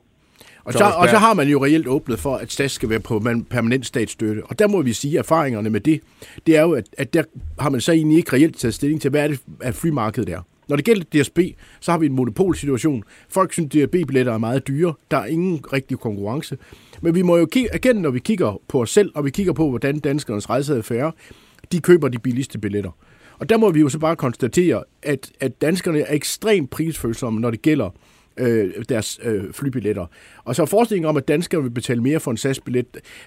Og så, og så har man jo reelt åbnet for, at SAS skal være på permanent statsstøtte. Og der må vi sige, at erfaringerne med det, det er jo, at, at der har man så egentlig ikke reelt taget stilling til, hvad er det, at flymarkedet er. Når det gælder DSB, så har vi en monopolsituation. Folk synes, at DSB-billetter er meget dyre. Der er ingen rigtig konkurrence. Men vi må jo erkende, når vi kigger på os selv, og vi kigger på, hvordan danskernes rejseadfærd de køber de billigste billetter. Og der må vi jo så bare konstatere, at, at danskerne er ekstremt prisfølsomme, når det gælder øh, deres øh, flybilletter. Og så forestillingen om, at danskere vil betale mere for en SAS-billet,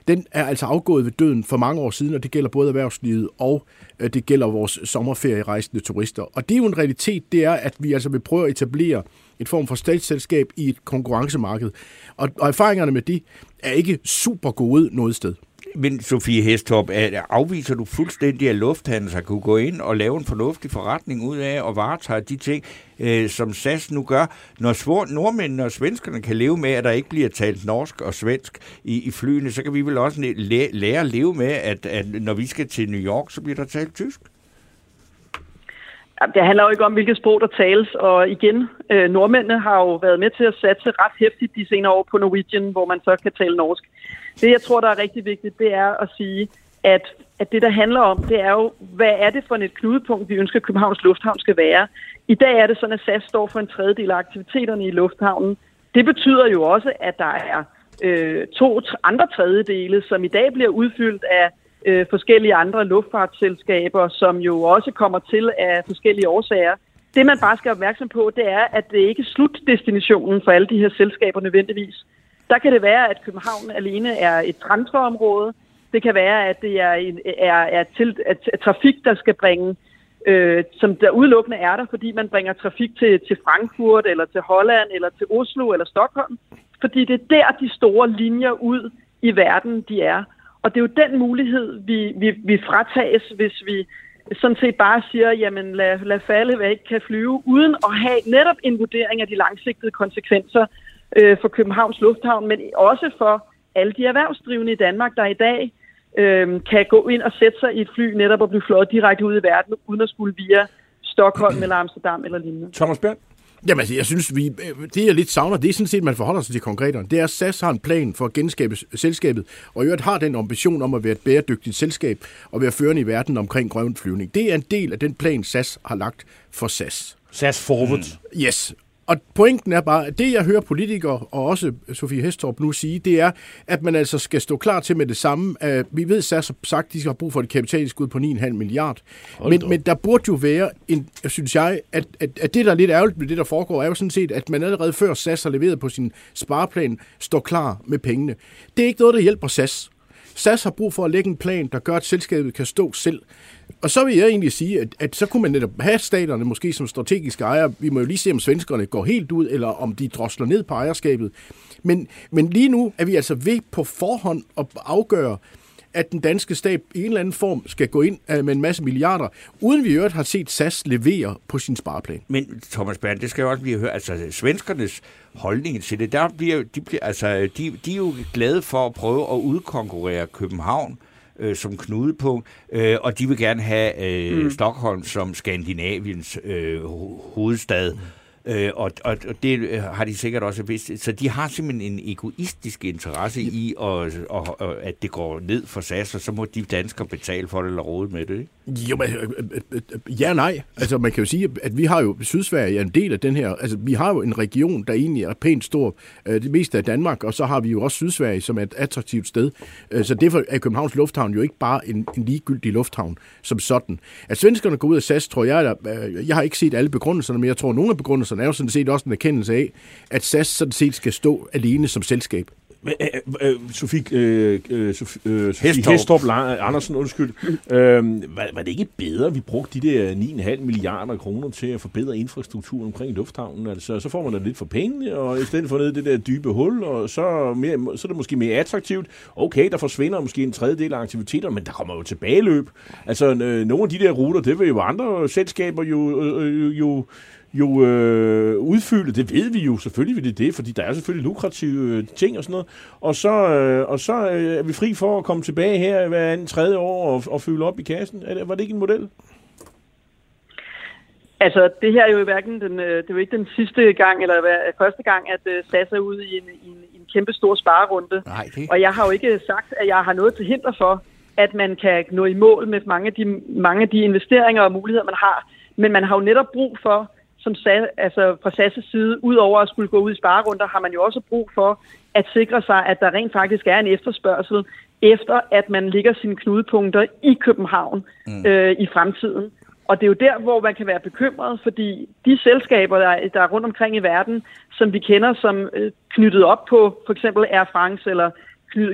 den er altså afgået ved døden for mange år siden, og det gælder både erhvervslivet og øh, det gælder vores sommerferierejsende turister. Og det er jo en realitet, det er, at vi altså vil prøve at etablere et form for statsselskab i et konkurrencemarked. Og, og erfaringerne med det er ikke super gode noget sted. Men Sofie Hestorp, afviser du fuldstændig, at Lufthansa kunne gå ind og lave en fornuftig forretning ud af og varetage de ting, øh, som SAS nu gør, når svor, nordmændene og svenskerne kan leve med, at der ikke bliver talt norsk og svensk i, i flyene, så kan vi vel også læ- lære at leve med, at, at når vi skal til New York, så bliver der talt tysk? Det handler jo ikke om, hvilket sprog der tales, og igen, øh, nordmændene har jo været med til at satse ret hæftigt de senere år på Norwegian, hvor man så kan tale norsk. Det, jeg tror, der er rigtig vigtigt, det er at sige, at, at det, der handler om, det er jo, hvad er det for et knudepunkt, vi ønsker, at Københavns Lufthavn skal være. I dag er det sådan, at SAS står for en tredjedel af aktiviteterne i lufthavnen. Det betyder jo også, at der er øh, to andre tredjedele, som i dag bliver udfyldt af øh, forskellige andre luftfartsselskaber, som jo også kommer til af forskellige årsager. Det, man bare skal være opmærksom på, det er, at det ikke er slutdestinationen for alle de her selskaber nødvendigvis. Der kan det være, at København alene er et transferområde. Det kan være, at det er, en, er, er til, at, trafik, der skal bringe, øh, som der udelukkende er der, fordi man bringer trafik til, til Frankfurt, eller til Holland, eller til Oslo, eller Stockholm. Fordi det er der, de store linjer ud i verden, de er. Og det er jo den mulighed, vi, vi, vi fratages, hvis vi sådan set bare siger, jamen lad, lad falde, hvad ikke kan flyve, uden at have netop en vurdering af de langsigtede konsekvenser øh, for Københavns Lufthavn, men også for alle de erhvervsdrivende i Danmark, der i dag øh, kan gå ind og sætte sig i et fly netop og blive flået direkte ud i verden, uden at skulle via Stockholm eller Amsterdam eller lignende. Thomas Bjørn? Jamen altså, jeg synes, vi, det jeg lidt savner, det er sådan set, at man forholder sig til konkreterne. Det er, at SAS har en plan for at genskabe selskabet, og i øvrigt har den ambition om at være et bæredygtigt selskab og være førende i verden omkring grøn flyvning. Det er en del af den plan, SAS har lagt for SAS. SAS Forward. Mm. Yes, og pointen er bare, at det jeg hører politikere og også Sofie Hestorp nu sige, det er, at man altså skal stå klar til med det samme. Vi ved så sagt, at de skal have brug for et kapitalskud på 9,5 milliard. Men, men der burde jo være, en, synes jeg, at, at, at det der er lidt ærgerligt med det, der foregår, er jo sådan set, at man allerede før SAS har leveret på sin spareplan, står klar med pengene. Det er ikke noget, der hjælper SAS. SAS har brug for at lægge en plan, der gør, at selskabet kan stå selv. Og så vil jeg egentlig sige, at, at så kunne man netop have staterne måske som strategiske ejere. Vi må jo lige se, om svenskerne går helt ud, eller om de drosler ned på ejerskabet. Men, men lige nu er vi altså ved på forhånd at afgøre, at den danske stat i en eller anden form skal gå ind øh, med en masse milliarder, uden vi i øvrigt har set SAS levere på sin spareplan. Men Thomas Bernd, det skal jo også blive hørt, altså svenskernes holdning til det, der bliver, de, bliver, altså, de, de er jo glade for at prøve at udkonkurrere København øh, som knudepunkt, øh, og de vil gerne have øh, mm. Stockholm som Skandinaviens øh, hovedstad. Mm. Øh, og, og, og det øh, har de sikkert også vidst. Så de har simpelthen en egoistisk interesse i, at, at, at det går ned for SAS, og så må de danskere betale for det eller råde med det. Ikke? Jo, men øh, øh, ja nej. Altså man kan jo sige, at vi har jo, Sydsverige er en del af den her, altså vi har jo en region, der egentlig er pænt stor, det meste af Danmark, og så har vi jo også Sydsverige, som er et attraktivt sted. Så derfor er Københavns Lufthavn jo ikke bare en, en ligegyldig lufthavn som sådan. At svenskerne går ud af SAS, tror jeg, jeg har ikke set alle begrundelserne, men jeg tror, at nogle af begrundelserne er jo sådan set også en erkendelse af, at SAS sådan set skal stå alene som selskab. Øh, øh, Sofie, øh, øh, Sofie, øh, Sofie Hestorp Andersen, undskyld. Øh, var, var det ikke bedre, at vi brugte de der 9,5 milliarder kroner til at forbedre infrastrukturen omkring lufthavnen? Altså, så får man da lidt for pengene, og i stedet for ned det der dybe hul, og så, mere, så er det måske mere attraktivt. Okay, der forsvinder måske en tredjedel af aktiviteter, men der kommer jo tilbageløb. Altså, øh, nogle af de der ruter, det vil jo andre selskaber jo, øh, jo jo øh, udfylde. Det ved vi jo, selvfølgelig vil det det, fordi der er selvfølgelig lukrative øh, ting og sådan noget. Og så, øh, og så øh, er vi fri for at komme tilbage her hver anden tredje år og, og fylde op i kassen. Er det, var det ikke en model? Altså, det her er jo hverken den, øh, det er jo ikke den sidste gang, eller første gang, at uh, SAS er ude i en, i en, i en kæmpe stor sparerunde. Nej, det... Og jeg har jo ikke sagt, at jeg har noget til hinder for, at man kan nå i mål med mange af de, mange af de investeringer og muligheder, man har. Men man har jo netop brug for som SAS, altså fra SAS' side, udover at skulle gå ud i sparerunder, har man jo også brug for at sikre sig, at der rent faktisk er en efterspørgsel, efter at man ligger sine knudepunkter i København mm. øh, i fremtiden. Og det er jo der, hvor man kan være bekymret, fordi de selskaber, der er, der er rundt omkring i verden, som vi kender som øh, knyttet op på for eksempel Air France eller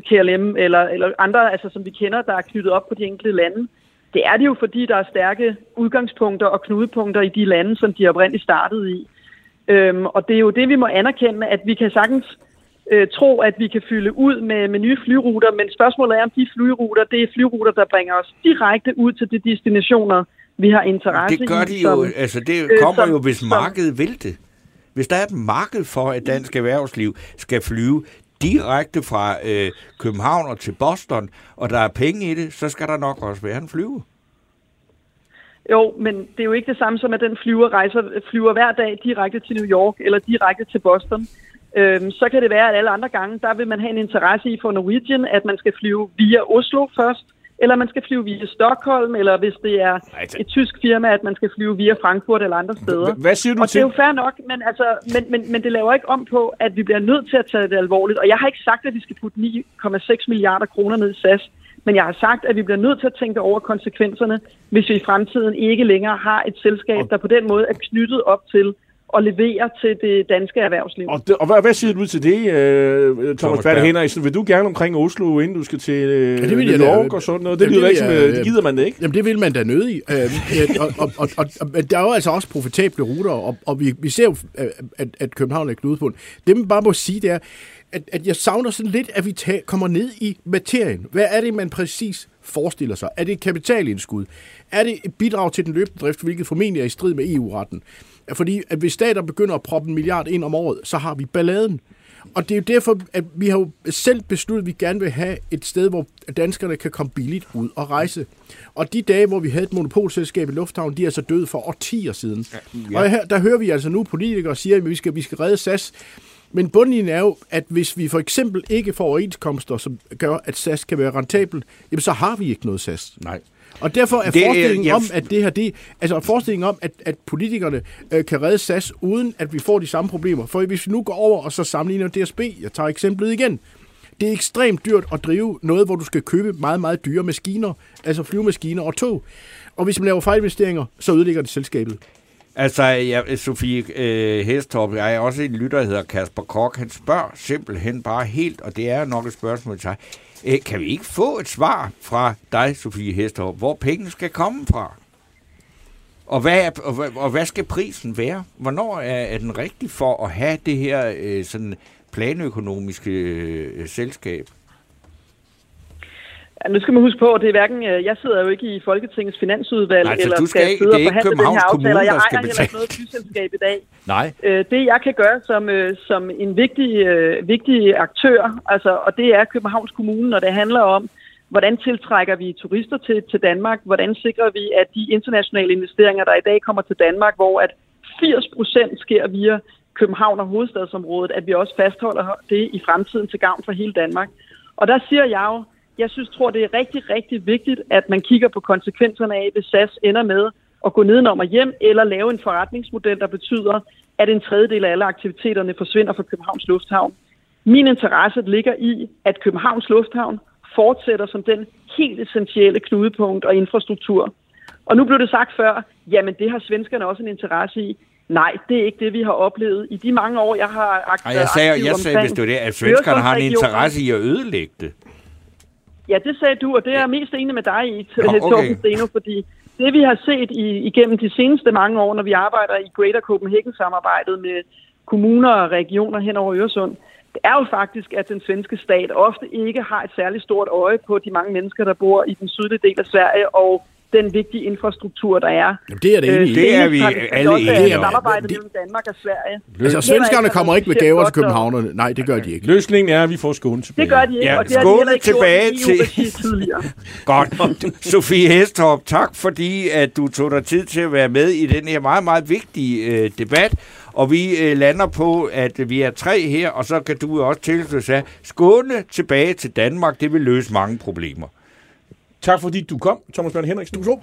KLM eller, eller andre, altså som vi kender, der er knyttet op på de enkelte lande, det er det jo, fordi der er stærke udgangspunkter og knudepunkter i de lande, som de oprindeligt startede i. Øhm, og det er jo det, vi må anerkende, at vi kan sagtens øh, tro, at vi kan fylde ud med, med nye flyruter, men spørgsmålet er, om de flyruter, det er flyruter, der bringer os direkte ud til de destinationer, vi har interesse i. Det gør de jo, som, altså det øh, kommer øh, som, jo, hvis markedet som, vil det. Hvis der er et marked for, at dansk erhvervsliv skal flyve direkte fra øh, København og til Boston, og der er penge i det, så skal der nok også være en flyve. Jo, men det er jo ikke det samme som, at den flyver rejser, flyver hver dag direkte til New York eller direkte til Boston. Øhm, så kan det være, at alle andre gange, der vil man have en interesse i for Norwegian, at man skal flyve via Oslo først, eller man skal flyve via Stockholm, eller hvis det er et tysk firma, at man skal flyve via Frankfurt eller andre steder. Hvad siger du og til? det er jo fair nok, men, altså, men, men, men det laver ikke om på, at vi bliver nødt til at tage det alvorligt. Og jeg har ikke sagt, at vi skal putte 9,6 milliarder kroner ned i SAS. Men jeg har sagt, at vi bliver nødt til at tænke over konsekvenserne, hvis vi i fremtiden ikke længere har et selskab, der på den måde er knyttet op til at levere til det danske erhvervsliv. Og, det, og hvad, hvad siger du til det, uh, Thomas, Thomas Berth Henriksen? Vil du gerne omkring Oslo, inden du skal til uh, ja, det vil jeg York og sådan noget? Det lyder ikke som, det gider man det ikke. Jamen, det vil man da nødig. uh, og, og, og, og, og, der er jo altså også profitable ruter, og, og vi, vi ser jo, at, at København er knudepunkt. Det, man bare må sige, det er, at, at jeg savner sådan lidt, at vi tager, kommer ned i materien. Hvad er det, man præcis forestiller sig? Er det et kapitalindskud? Er det et bidrag til den løbende drift, hvilket formentlig er i strid med EU-retten? Fordi at hvis stater begynder at proppe en milliard ind om året, så har vi balladen. Og det er jo derfor, at vi har jo selv besluttet, at vi gerne vil have et sted, hvor danskerne kan komme billigt ud og rejse. Og de dage, hvor vi havde et monopolselskab i Lufthavn, de er så altså døde for årtier siden. Ja. Og her, der hører vi altså nu politikere sige, at vi skal, vi skal redde SAS. Men bundlinjen er jo, at hvis vi for eksempel ikke får overenskomster, som gør, at SAS kan være rentabelt, jamen så har vi ikke noget SAS. Nej. Og derfor er det, forestillingen jeg... om, at det her, det, altså forestillingen om, at, at politikerne øh, kan redde SAS, uden at vi får de samme problemer. For hvis vi nu går over og så sammenligner DSB, jeg tager eksemplet igen, det er ekstremt dyrt at drive noget, hvor du skal købe meget, meget dyre maskiner, altså flyvemaskiner og tog. Og hvis man laver fejlinvesteringer, så ødelægger det selskabet. Altså, ja, Sofie øh, Hestorp, jeg er også en lytter, der hedder Kasper Kok. Han spørger simpelthen bare helt, og det er nok et spørgsmål til dig. Øh, kan vi ikke få et svar fra dig, Sofie Hestorp, hvor pengene skal komme fra? Og hvad, er, og, og hvad skal prisen være? Hvornår er, er den rigtig for at have det her øh, sådan planøkonomiske øh, selskab? Ja, nu skal man huske på, at det er hverken, øh, jeg sidder jo ikke i Folketingets finansudvalg, Nej, eller du skal ikke- sidde og forhandle den her Kommune, aftale, og jeg skal ejer heller ikke noget flyselskab i dag. Nej. Øh, det jeg kan gøre som, øh, som en vigtig, vigtig aktør, altså, og det er Københavns Kommune, når det handler om, hvordan tiltrækker vi turister til, til Danmark, hvordan sikrer vi, at de internationale investeringer, der i dag kommer til Danmark, hvor at 80 procent sker via København og hovedstadsområdet, at vi også fastholder det i fremtiden til gavn for hele Danmark. Og der siger jeg jo, jeg synes, tror, det er rigtig, rigtig vigtigt, at man kigger på konsekvenserne af, hvis SAS ender med at gå nedenom og hjem, eller lave en forretningsmodel, der betyder, at en tredjedel af alle aktiviteterne forsvinder fra Københavns Lufthavn. Min interesse ligger i, at Københavns Lufthavn fortsætter som den helt essentielle knudepunkt og infrastruktur. Og nu blev det sagt før, jamen det har svenskerne også en interesse i. Nej, det er ikke det, vi har oplevet i de mange år, jeg har akt- Ej, jeg sagde, jeg sagde hvis det var det, at svenskerne har en interesse i at ødelægge det. Ja, det sagde du, og det er jeg mest enig med dig i, Nå, okay. Torben Steno, fordi det vi har set i, igennem de seneste mange år, når vi arbejder i Greater Copenhagen-samarbejdet med kommuner og regioner hen over Øresund, det er jo faktisk, at den svenske stat ofte ikke har et særligt stort øje på de mange mennesker, der bor i den sydlige del af Sverige, og den vigtige infrastruktur, der er. Jamen, det er det enig i. det er vi har alle enige om. Samarbejdet Det- mellem Danmark og Sverige. Altså, svenskerne kommer ikke med gaver til københavnerne. Nej, det gør de ikke. Løsningen er, at vi får Skåne tilbage. Det gør de ikke, Ja, og det har de Skåne heller ikke tilbage til- tidligere. Godt. Sofie Hestorp, tak fordi at du tog dig tid til at være med i den her meget, meget vigtige øh, debat. Og vi øh, lander på, at vi er tre her, og så kan du også tilslutte sig, Skåne tilbage til Danmark, det vil løse mange problemer. Tak fordi du kom, Thomas Bjørn Henriksen. Du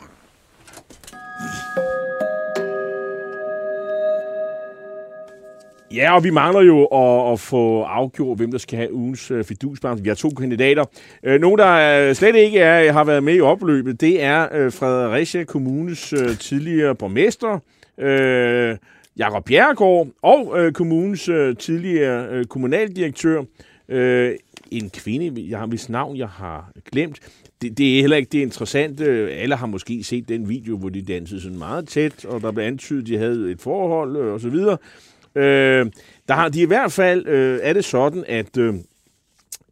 Ja, og vi mangler jo at, at få afgjort, hvem der skal have ugens uh, fidusbarn. Vi har to kandidater. Uh, nogen, der uh, slet ikke er, har været med i opløbet, det er uh, Fredericia Kommunes uh, tidligere borgmester, uh, Jakob Bjerregaard, og uh, kommunens uh, tidligere uh, kommunaldirektør, uh, en kvinde, jeg har hvis navn, jeg har glemt. Det, det er heller ikke det interessante. Øh, alle har måske set den video, hvor de dansede sådan meget tæt, og der blev antydet, at de havde et forhold øh, og så videre. Øh, der har de i hvert fald øh, er det sådan, at øh,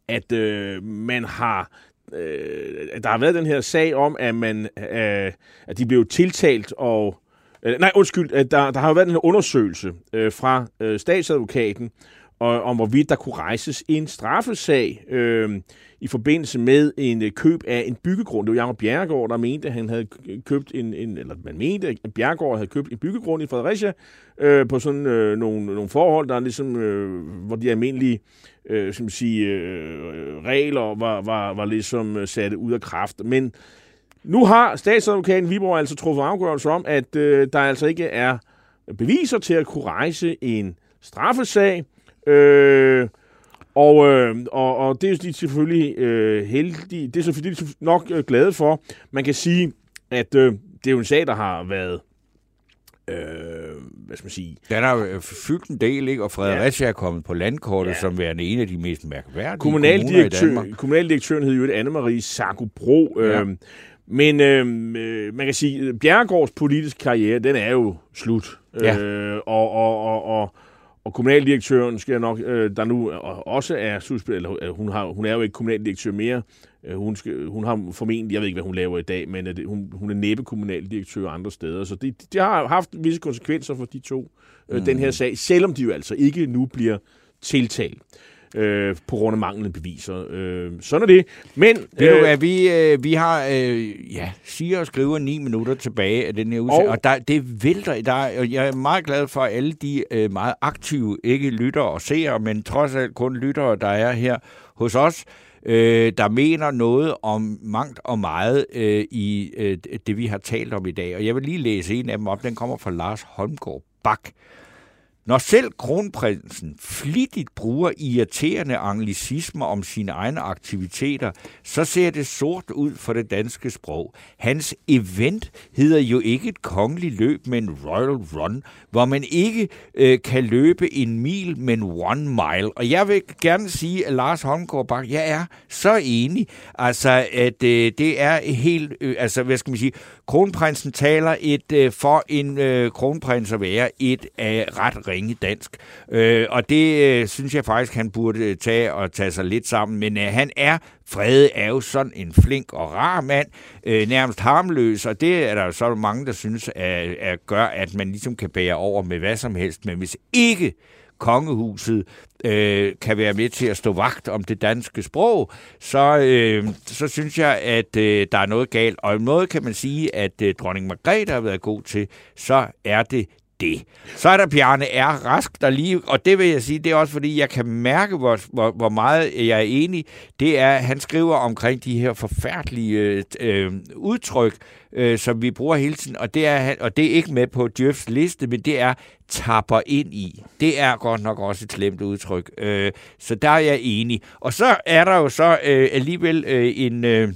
at øh, man har øh, der har været den her sag om, at man øh, at de blev tiltalt og øh, nej, undskyld, at der, der har jo været den her undersøgelse øh, fra øh, statsadvokaten og, om hvorvidt der kunne rejses en straffesag øh, i forbindelse med en øh, køb af en byggegrund. Det var Jacob Bjerregaard, der mente, at han havde købt en, en eller man mente, at Bjerregaard havde købt en byggegrund i Fredericia øh, på sådan øh, nogle, nogle forhold, der er ligesom, øh, hvor de almindelige øh, skal man sige, øh, øh regler var, var, var ligesom øh, sat ud af kraft. Men nu har statsadvokaten Viborg altså truffet afgørelse om, at øh, der altså ikke er beviser til at kunne rejse en straffesag. Øh, og, øh, og, og det er de selvfølgelig øh, heldige. Det er selvfølgelig de nok øh, glade for. Man kan sige, at øh, det er jo en sag, der har været øh, hvad skal man sige, Den har jo fyldt en del, ikke? og Fredericia er kommet på landkortet ja. som værende en af de mest mærkværdige kommuner i kommunaldirektør, Danmark. kommunaldirektøren hed jo Anne-Marie Sarkobro. Ja. Ja. Øhm, men øhm, øh, man kan sige, at Bjerregårds politiske karriere, den er jo slut. Ja. Øh, og, og, og, og, og kommunaldirektøren skal nok, øh, der nu også er suspekt, eller øh, hun, har, hun er jo ikke kommunaldirektør mere. Øh, hun, skal, hun har formentlig, jeg ved ikke, hvad hun laver i dag, men øh, det, hun, hun er næppe kommunaldirektør andre steder. Så det, det har haft visse konsekvenser for de to, øh, mm. den her sag, selvom de jo altså ikke nu bliver tiltalt øh, på grund af manglende beviser. Øh, sådan er det. Men Ved du hvad, vi, øh, vi har, øh, ja, siger og skriver ni minutter tilbage af den her udsendelse, og, Og- der, det vælter, der, er- og jeg er meget glad for alle de øh, meget aktive, ikke lyttere og seere, men trods alt kun lyttere, der er her hos os, øh, der mener noget om mangt og meget øh, i øh, det, vi har talt om i dag. Og jeg vil lige læse en af dem op, den kommer fra Lars Holmgaard Bak. Når selv kronprinsen flittigt bruger irriterende anglicismer om sine egne aktiviteter, så ser det sort ud for det danske sprog. Hans event hedder jo ikke et kongeligt løb, men Royal Run, hvor man ikke øh, kan løbe en mil, men one mile. Og jeg vil gerne sige, at Lars Holmgaard Bak, jeg er så enig, altså at øh, det er helt, øh, altså hvad skal man sige, kronprinsen taler et øh, for en øh, kronprins at være et øh, ret ringe dansk. Øh, og det øh, synes jeg faktisk, han burde øh, tage og tage sig lidt sammen. Men øh, han er, Frede er jo sådan en flink og rar mand, øh, nærmest harmløs, og det er der jo så mange, der synes, at, at gør, at man ligesom kan bære over med hvad som helst. Men hvis ikke kongehuset øh, kan være med til at stå vagt om det danske sprog, så, øh, så synes jeg, at øh, der er noget galt. Og en måde kan man sige, at øh, dronning Margrethe har været god til, så er det det. Så er der Bjarne R. Rask, der lige, og det vil jeg sige, det er også fordi, jeg kan mærke, hvor, hvor, hvor meget jeg er enig. Det er, han skriver omkring de her forfærdelige øh, udtryk, øh, som vi bruger hele tiden, og det, er, og det er ikke med på Djøfs liste, men det er tapper ind i. Det er godt nok også et slemt udtryk. Øh, så der er jeg enig. Og så er der jo så øh, alligevel øh, en... Øh,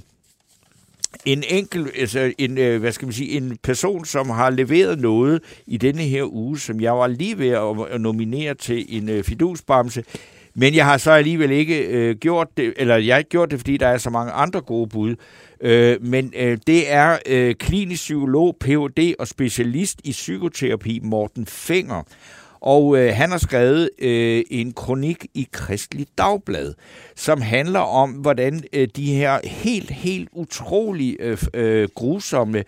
en enkel, altså en, øh, hvad skal man sige, en person, som har leveret noget i denne her uge, som jeg var lige ved at nominere til en øh, fidusbamse, men jeg har så alligevel ikke øh, gjort det, eller jeg har ikke gjort det, fordi der er så mange andre gode bud. Øh, men øh, det er øh, klinisk psykolog, Ph.D. og specialist i psykoterapi, Morten Fenger. Og øh, han har skrevet øh, en kronik i Kristelig Dagblad, som handler om, hvordan øh, de her helt, helt utrolig øh, øh, grusomme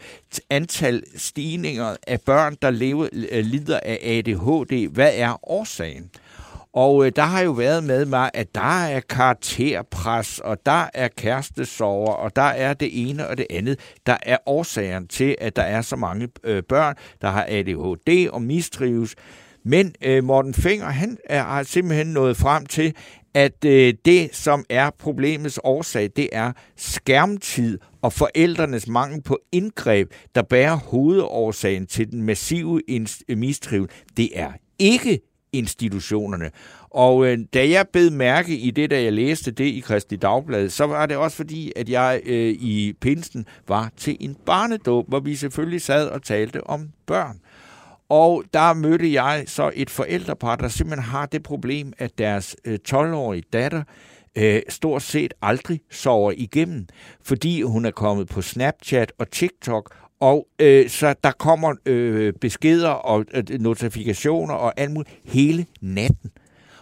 antal stigninger af børn, der lever, øh, lider af ADHD, hvad er årsagen? Og øh, der har jo været med mig, at der er karakterpres, og der er kærestesover, og der er det ene og det andet. Der er årsagen til, at der er så mange øh, børn, der har ADHD og mistrives. Men øh, Morten Finger, han er, har simpelthen nået frem til, at øh, det, som er problemets årsag, det er skærmtid og forældrenes mangel på indgreb, der bærer hovedårsagen til den massive øh, mistrivel. Det er ikke institutionerne. Og øh, da jeg bed mærke i det, da jeg læste det i Kristi Dagblad, så var det også fordi, at jeg øh, i Pinsen var til en barnedåb, hvor vi selvfølgelig sad og talte om børn. Og der mødte jeg så et forældrepar, der simpelthen har det problem, at deres øh, 12-årige datter øh, stort set aldrig sover igennem, fordi hun er kommet på Snapchat og TikTok, og øh, så der kommer øh, beskeder og øh, notifikationer og alt muligt hele natten.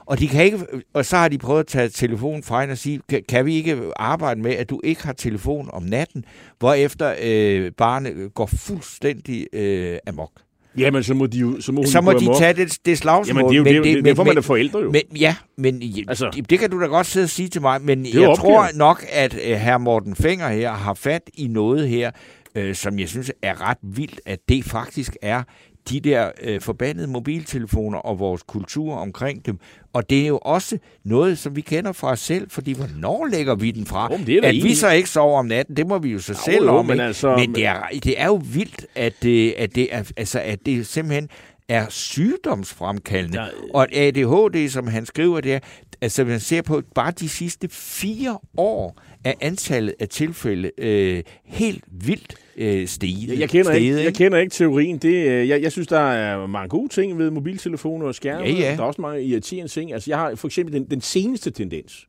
Og, de kan ikke, og så har de prøvet at tage telefonen fra hende og sige, kan, kan vi ikke arbejde med, at du ikke har telefon om natten, hvorefter øh, barnet går fuldstændig øh, amok. Jamen, så må de jo... Så må, så må de amok. tage det, det slagsmål. Jamen, det er jo men, det, det, derfor, man er forældre jo. Men, ja, men altså, det kan du da godt sidde og sige til mig, men jeg opgivet. tror nok, at uh, herr Morten Fenger her har fat i noget her, uh, som jeg synes er ret vildt, at det faktisk er de der øh, forbandede mobiltelefoner og vores kultur omkring dem. Og det er jo også noget, som vi kender fra os selv, fordi hvornår lægger vi den fra? Oh, det at vi så ikke sover om natten, det må vi jo så jo, selv jo, om. Men, altså, men det, er, det er jo vildt, at det, at det, er, altså, at det simpelthen er sygdomsfremkaldende. Ja. Og ADHD, som han skriver, det er, altså man ser på bare de sidste fire år, er antallet af tilfælde øh, helt vildt øh, steget. Jeg kender, steget, ikke, jeg kender ikke teorien. Det, øh, jeg, jeg synes, der er mange gode ting ved mobiltelefoner og skærme. Ja, ja. Der er også mange irriterende ting. Altså, jeg har for eksempel den, den seneste tendens.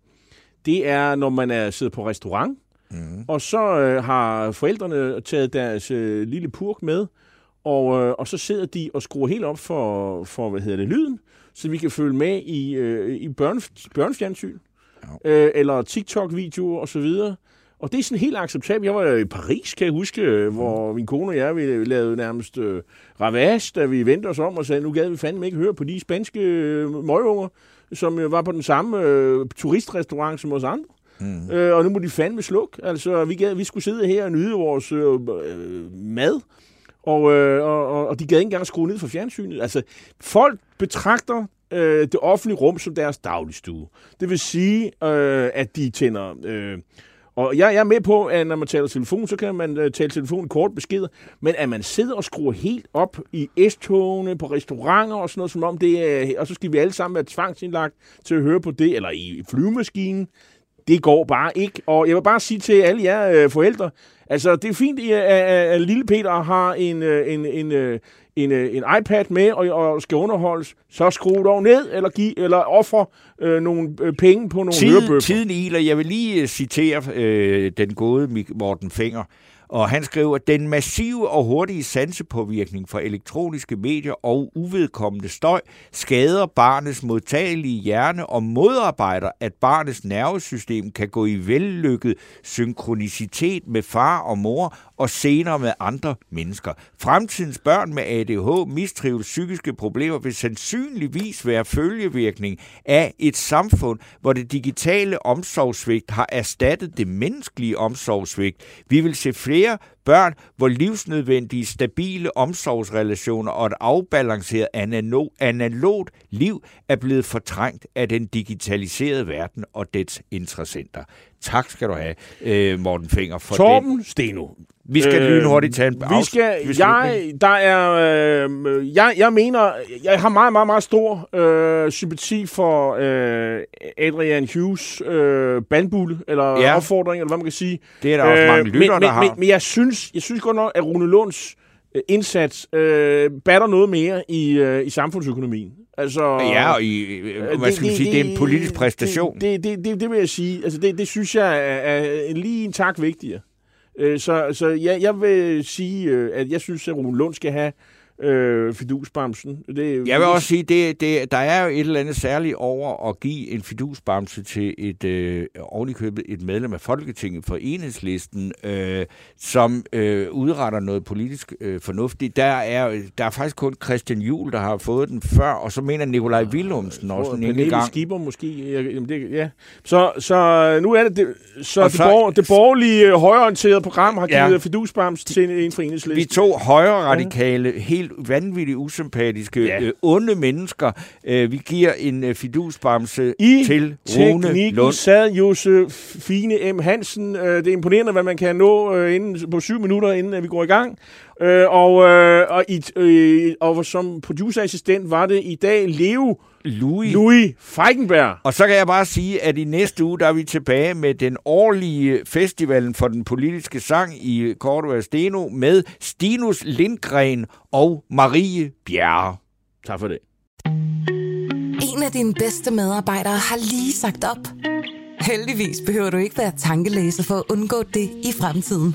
Det er, når man er siddet på restaurant, mm. og så øh, har forældrene taget deres øh, lille purk med, og, øh, og så sidder de og skruer helt op for, for hvad hedder det, lyden, så vi kan følge med i, øh, i børne, børnefjernsyn. Øh, eller TikTok-videoer osv., og det er sådan helt acceptabelt. Jeg var i Paris, kan jeg huske, øh, hvor min kone og jeg vi lavede nærmest øh, ravage, da vi vendte os om og sagde, nu gad vi fandme ikke høre på de spanske øh, møgunger, som øh, var på den samme øh, turistrestaurant som os andre. Mm. Øh, og nu må de fandme slukke. Altså, vi, gad, vi skulle sidde her og nyde vores øh, øh, mad, og, øh, og, og de gad ikke engang skrue ned for fjernsynet. Altså, folk betragter øh, det offentlige rum som deres dagligstue. Det vil sige, øh, at de tænder... Øh, og jeg, jeg er med på, at når man taler telefon, så kan man uh, tale telefon kort beskeder, men at man sidder og skruer helt op i S-togene, på restauranter og sådan noget, som om det er, og så skal vi alle sammen være tvangsindlagt til at høre på det, eller i flyvemaskinen, det går bare ikke. Og jeg vil bare sige til alle jer uh, forældre, altså det er fint, at, at, at lille Peter har en, uh, en, en, en, en, øh, en iPad med og, og skal underholdes, så skru dog ned, eller, give, eller offer øh, nogle øh, penge på nogle Tid. Tiden iler. Jeg vil lige citere øh, den gode Morten Finger. Og han skriver, at den massive og hurtige sansepåvirkning fra elektroniske medier og uvedkommende støj skader barnets modtagelige hjerne og modarbejder, at barnets nervesystem kan gå i vellykket synkronicitet med far og mor og senere med andre mennesker. Fremtidens børn med ADH, mistrives psykiske problemer vil sandsynligvis være følgevirkning af et samfund, hvor det digitale omsorgssvigt har erstattet det menneskelige omsorgssvigt. Vi vil se flere børn, hvor livsnødvendige, stabile omsorgsrelationer og et afbalanceret analogt liv er blevet fortrængt af den digitaliserede verden og dets interessenter. Tak skal du have, øh, Morten Finger, for Torben det. Steno. Vi skal øh, lynhurtigt tage en vi skal, jeg, der er, øh, jeg, jeg mener, jeg har meget, meget, meget stor øh, sympati for øh, Adrian Hughes øh, bandbulle, eller ja. opfordring, eller hvad man kan sige. Det er der også mange lytter, men, der har. Men, men jeg synes, jeg synes godt nok, at Rune Lunds øh, indsats øh, batter noget mere i, øh, i samfundsøkonomien. Altså, ja, og i, øh, hvad skal det, man sige, det, det er en politisk præstation. Det, det, det, det vil jeg sige. Altså, det, det synes jeg er, er lige en tak vigtigere. Øh, så så ja, jeg vil sige, øh, at jeg synes, at Rune Lund skal have øh, fidusbamsen. Det, jeg vil også sige, det, det, der er jo et eller andet særligt over at give en fidusbamse til et øh, ovenikøbet et medlem af Folketinget for enhedslisten, øh, som øh, udretter noget politisk øh, fornuftigt. Der er, der er faktisk kun Christian Juhl, der har fået den før, og så mener Nikolaj Willumsen også en enkelt gang. Skipper måske. Jamen det, ja. Så, så nu er det, det så, det, så borger, det borgerlige øh, højorienterede program har givet ja, fidusbams til en for enhedslisten. Vi to højre radikale, helt helt vanvittigt usympatiske, ja. øh, onde mennesker. Øh, vi giver en øh, fidusbamse I til Rune Lund. sad Josef Fine M. Hansen. Øh, det er imponerende, hvad man kan nå øh, inden, på syv minutter, inden at vi går i gang. Øh, og, øh, og, i, øh, og som producerassistent var det i dag Leo Louis. Louis Feigenberg. Og så kan jeg bare sige, at i næste uge, der er vi tilbage med den årlige festivalen for den politiske sang i Cordova Steno med Stinus Lindgren og Marie Bjerre. Tak for det. En af dine bedste medarbejdere har lige sagt op. Heldigvis behøver du ikke være tankelæser for at undgå det i fremtiden.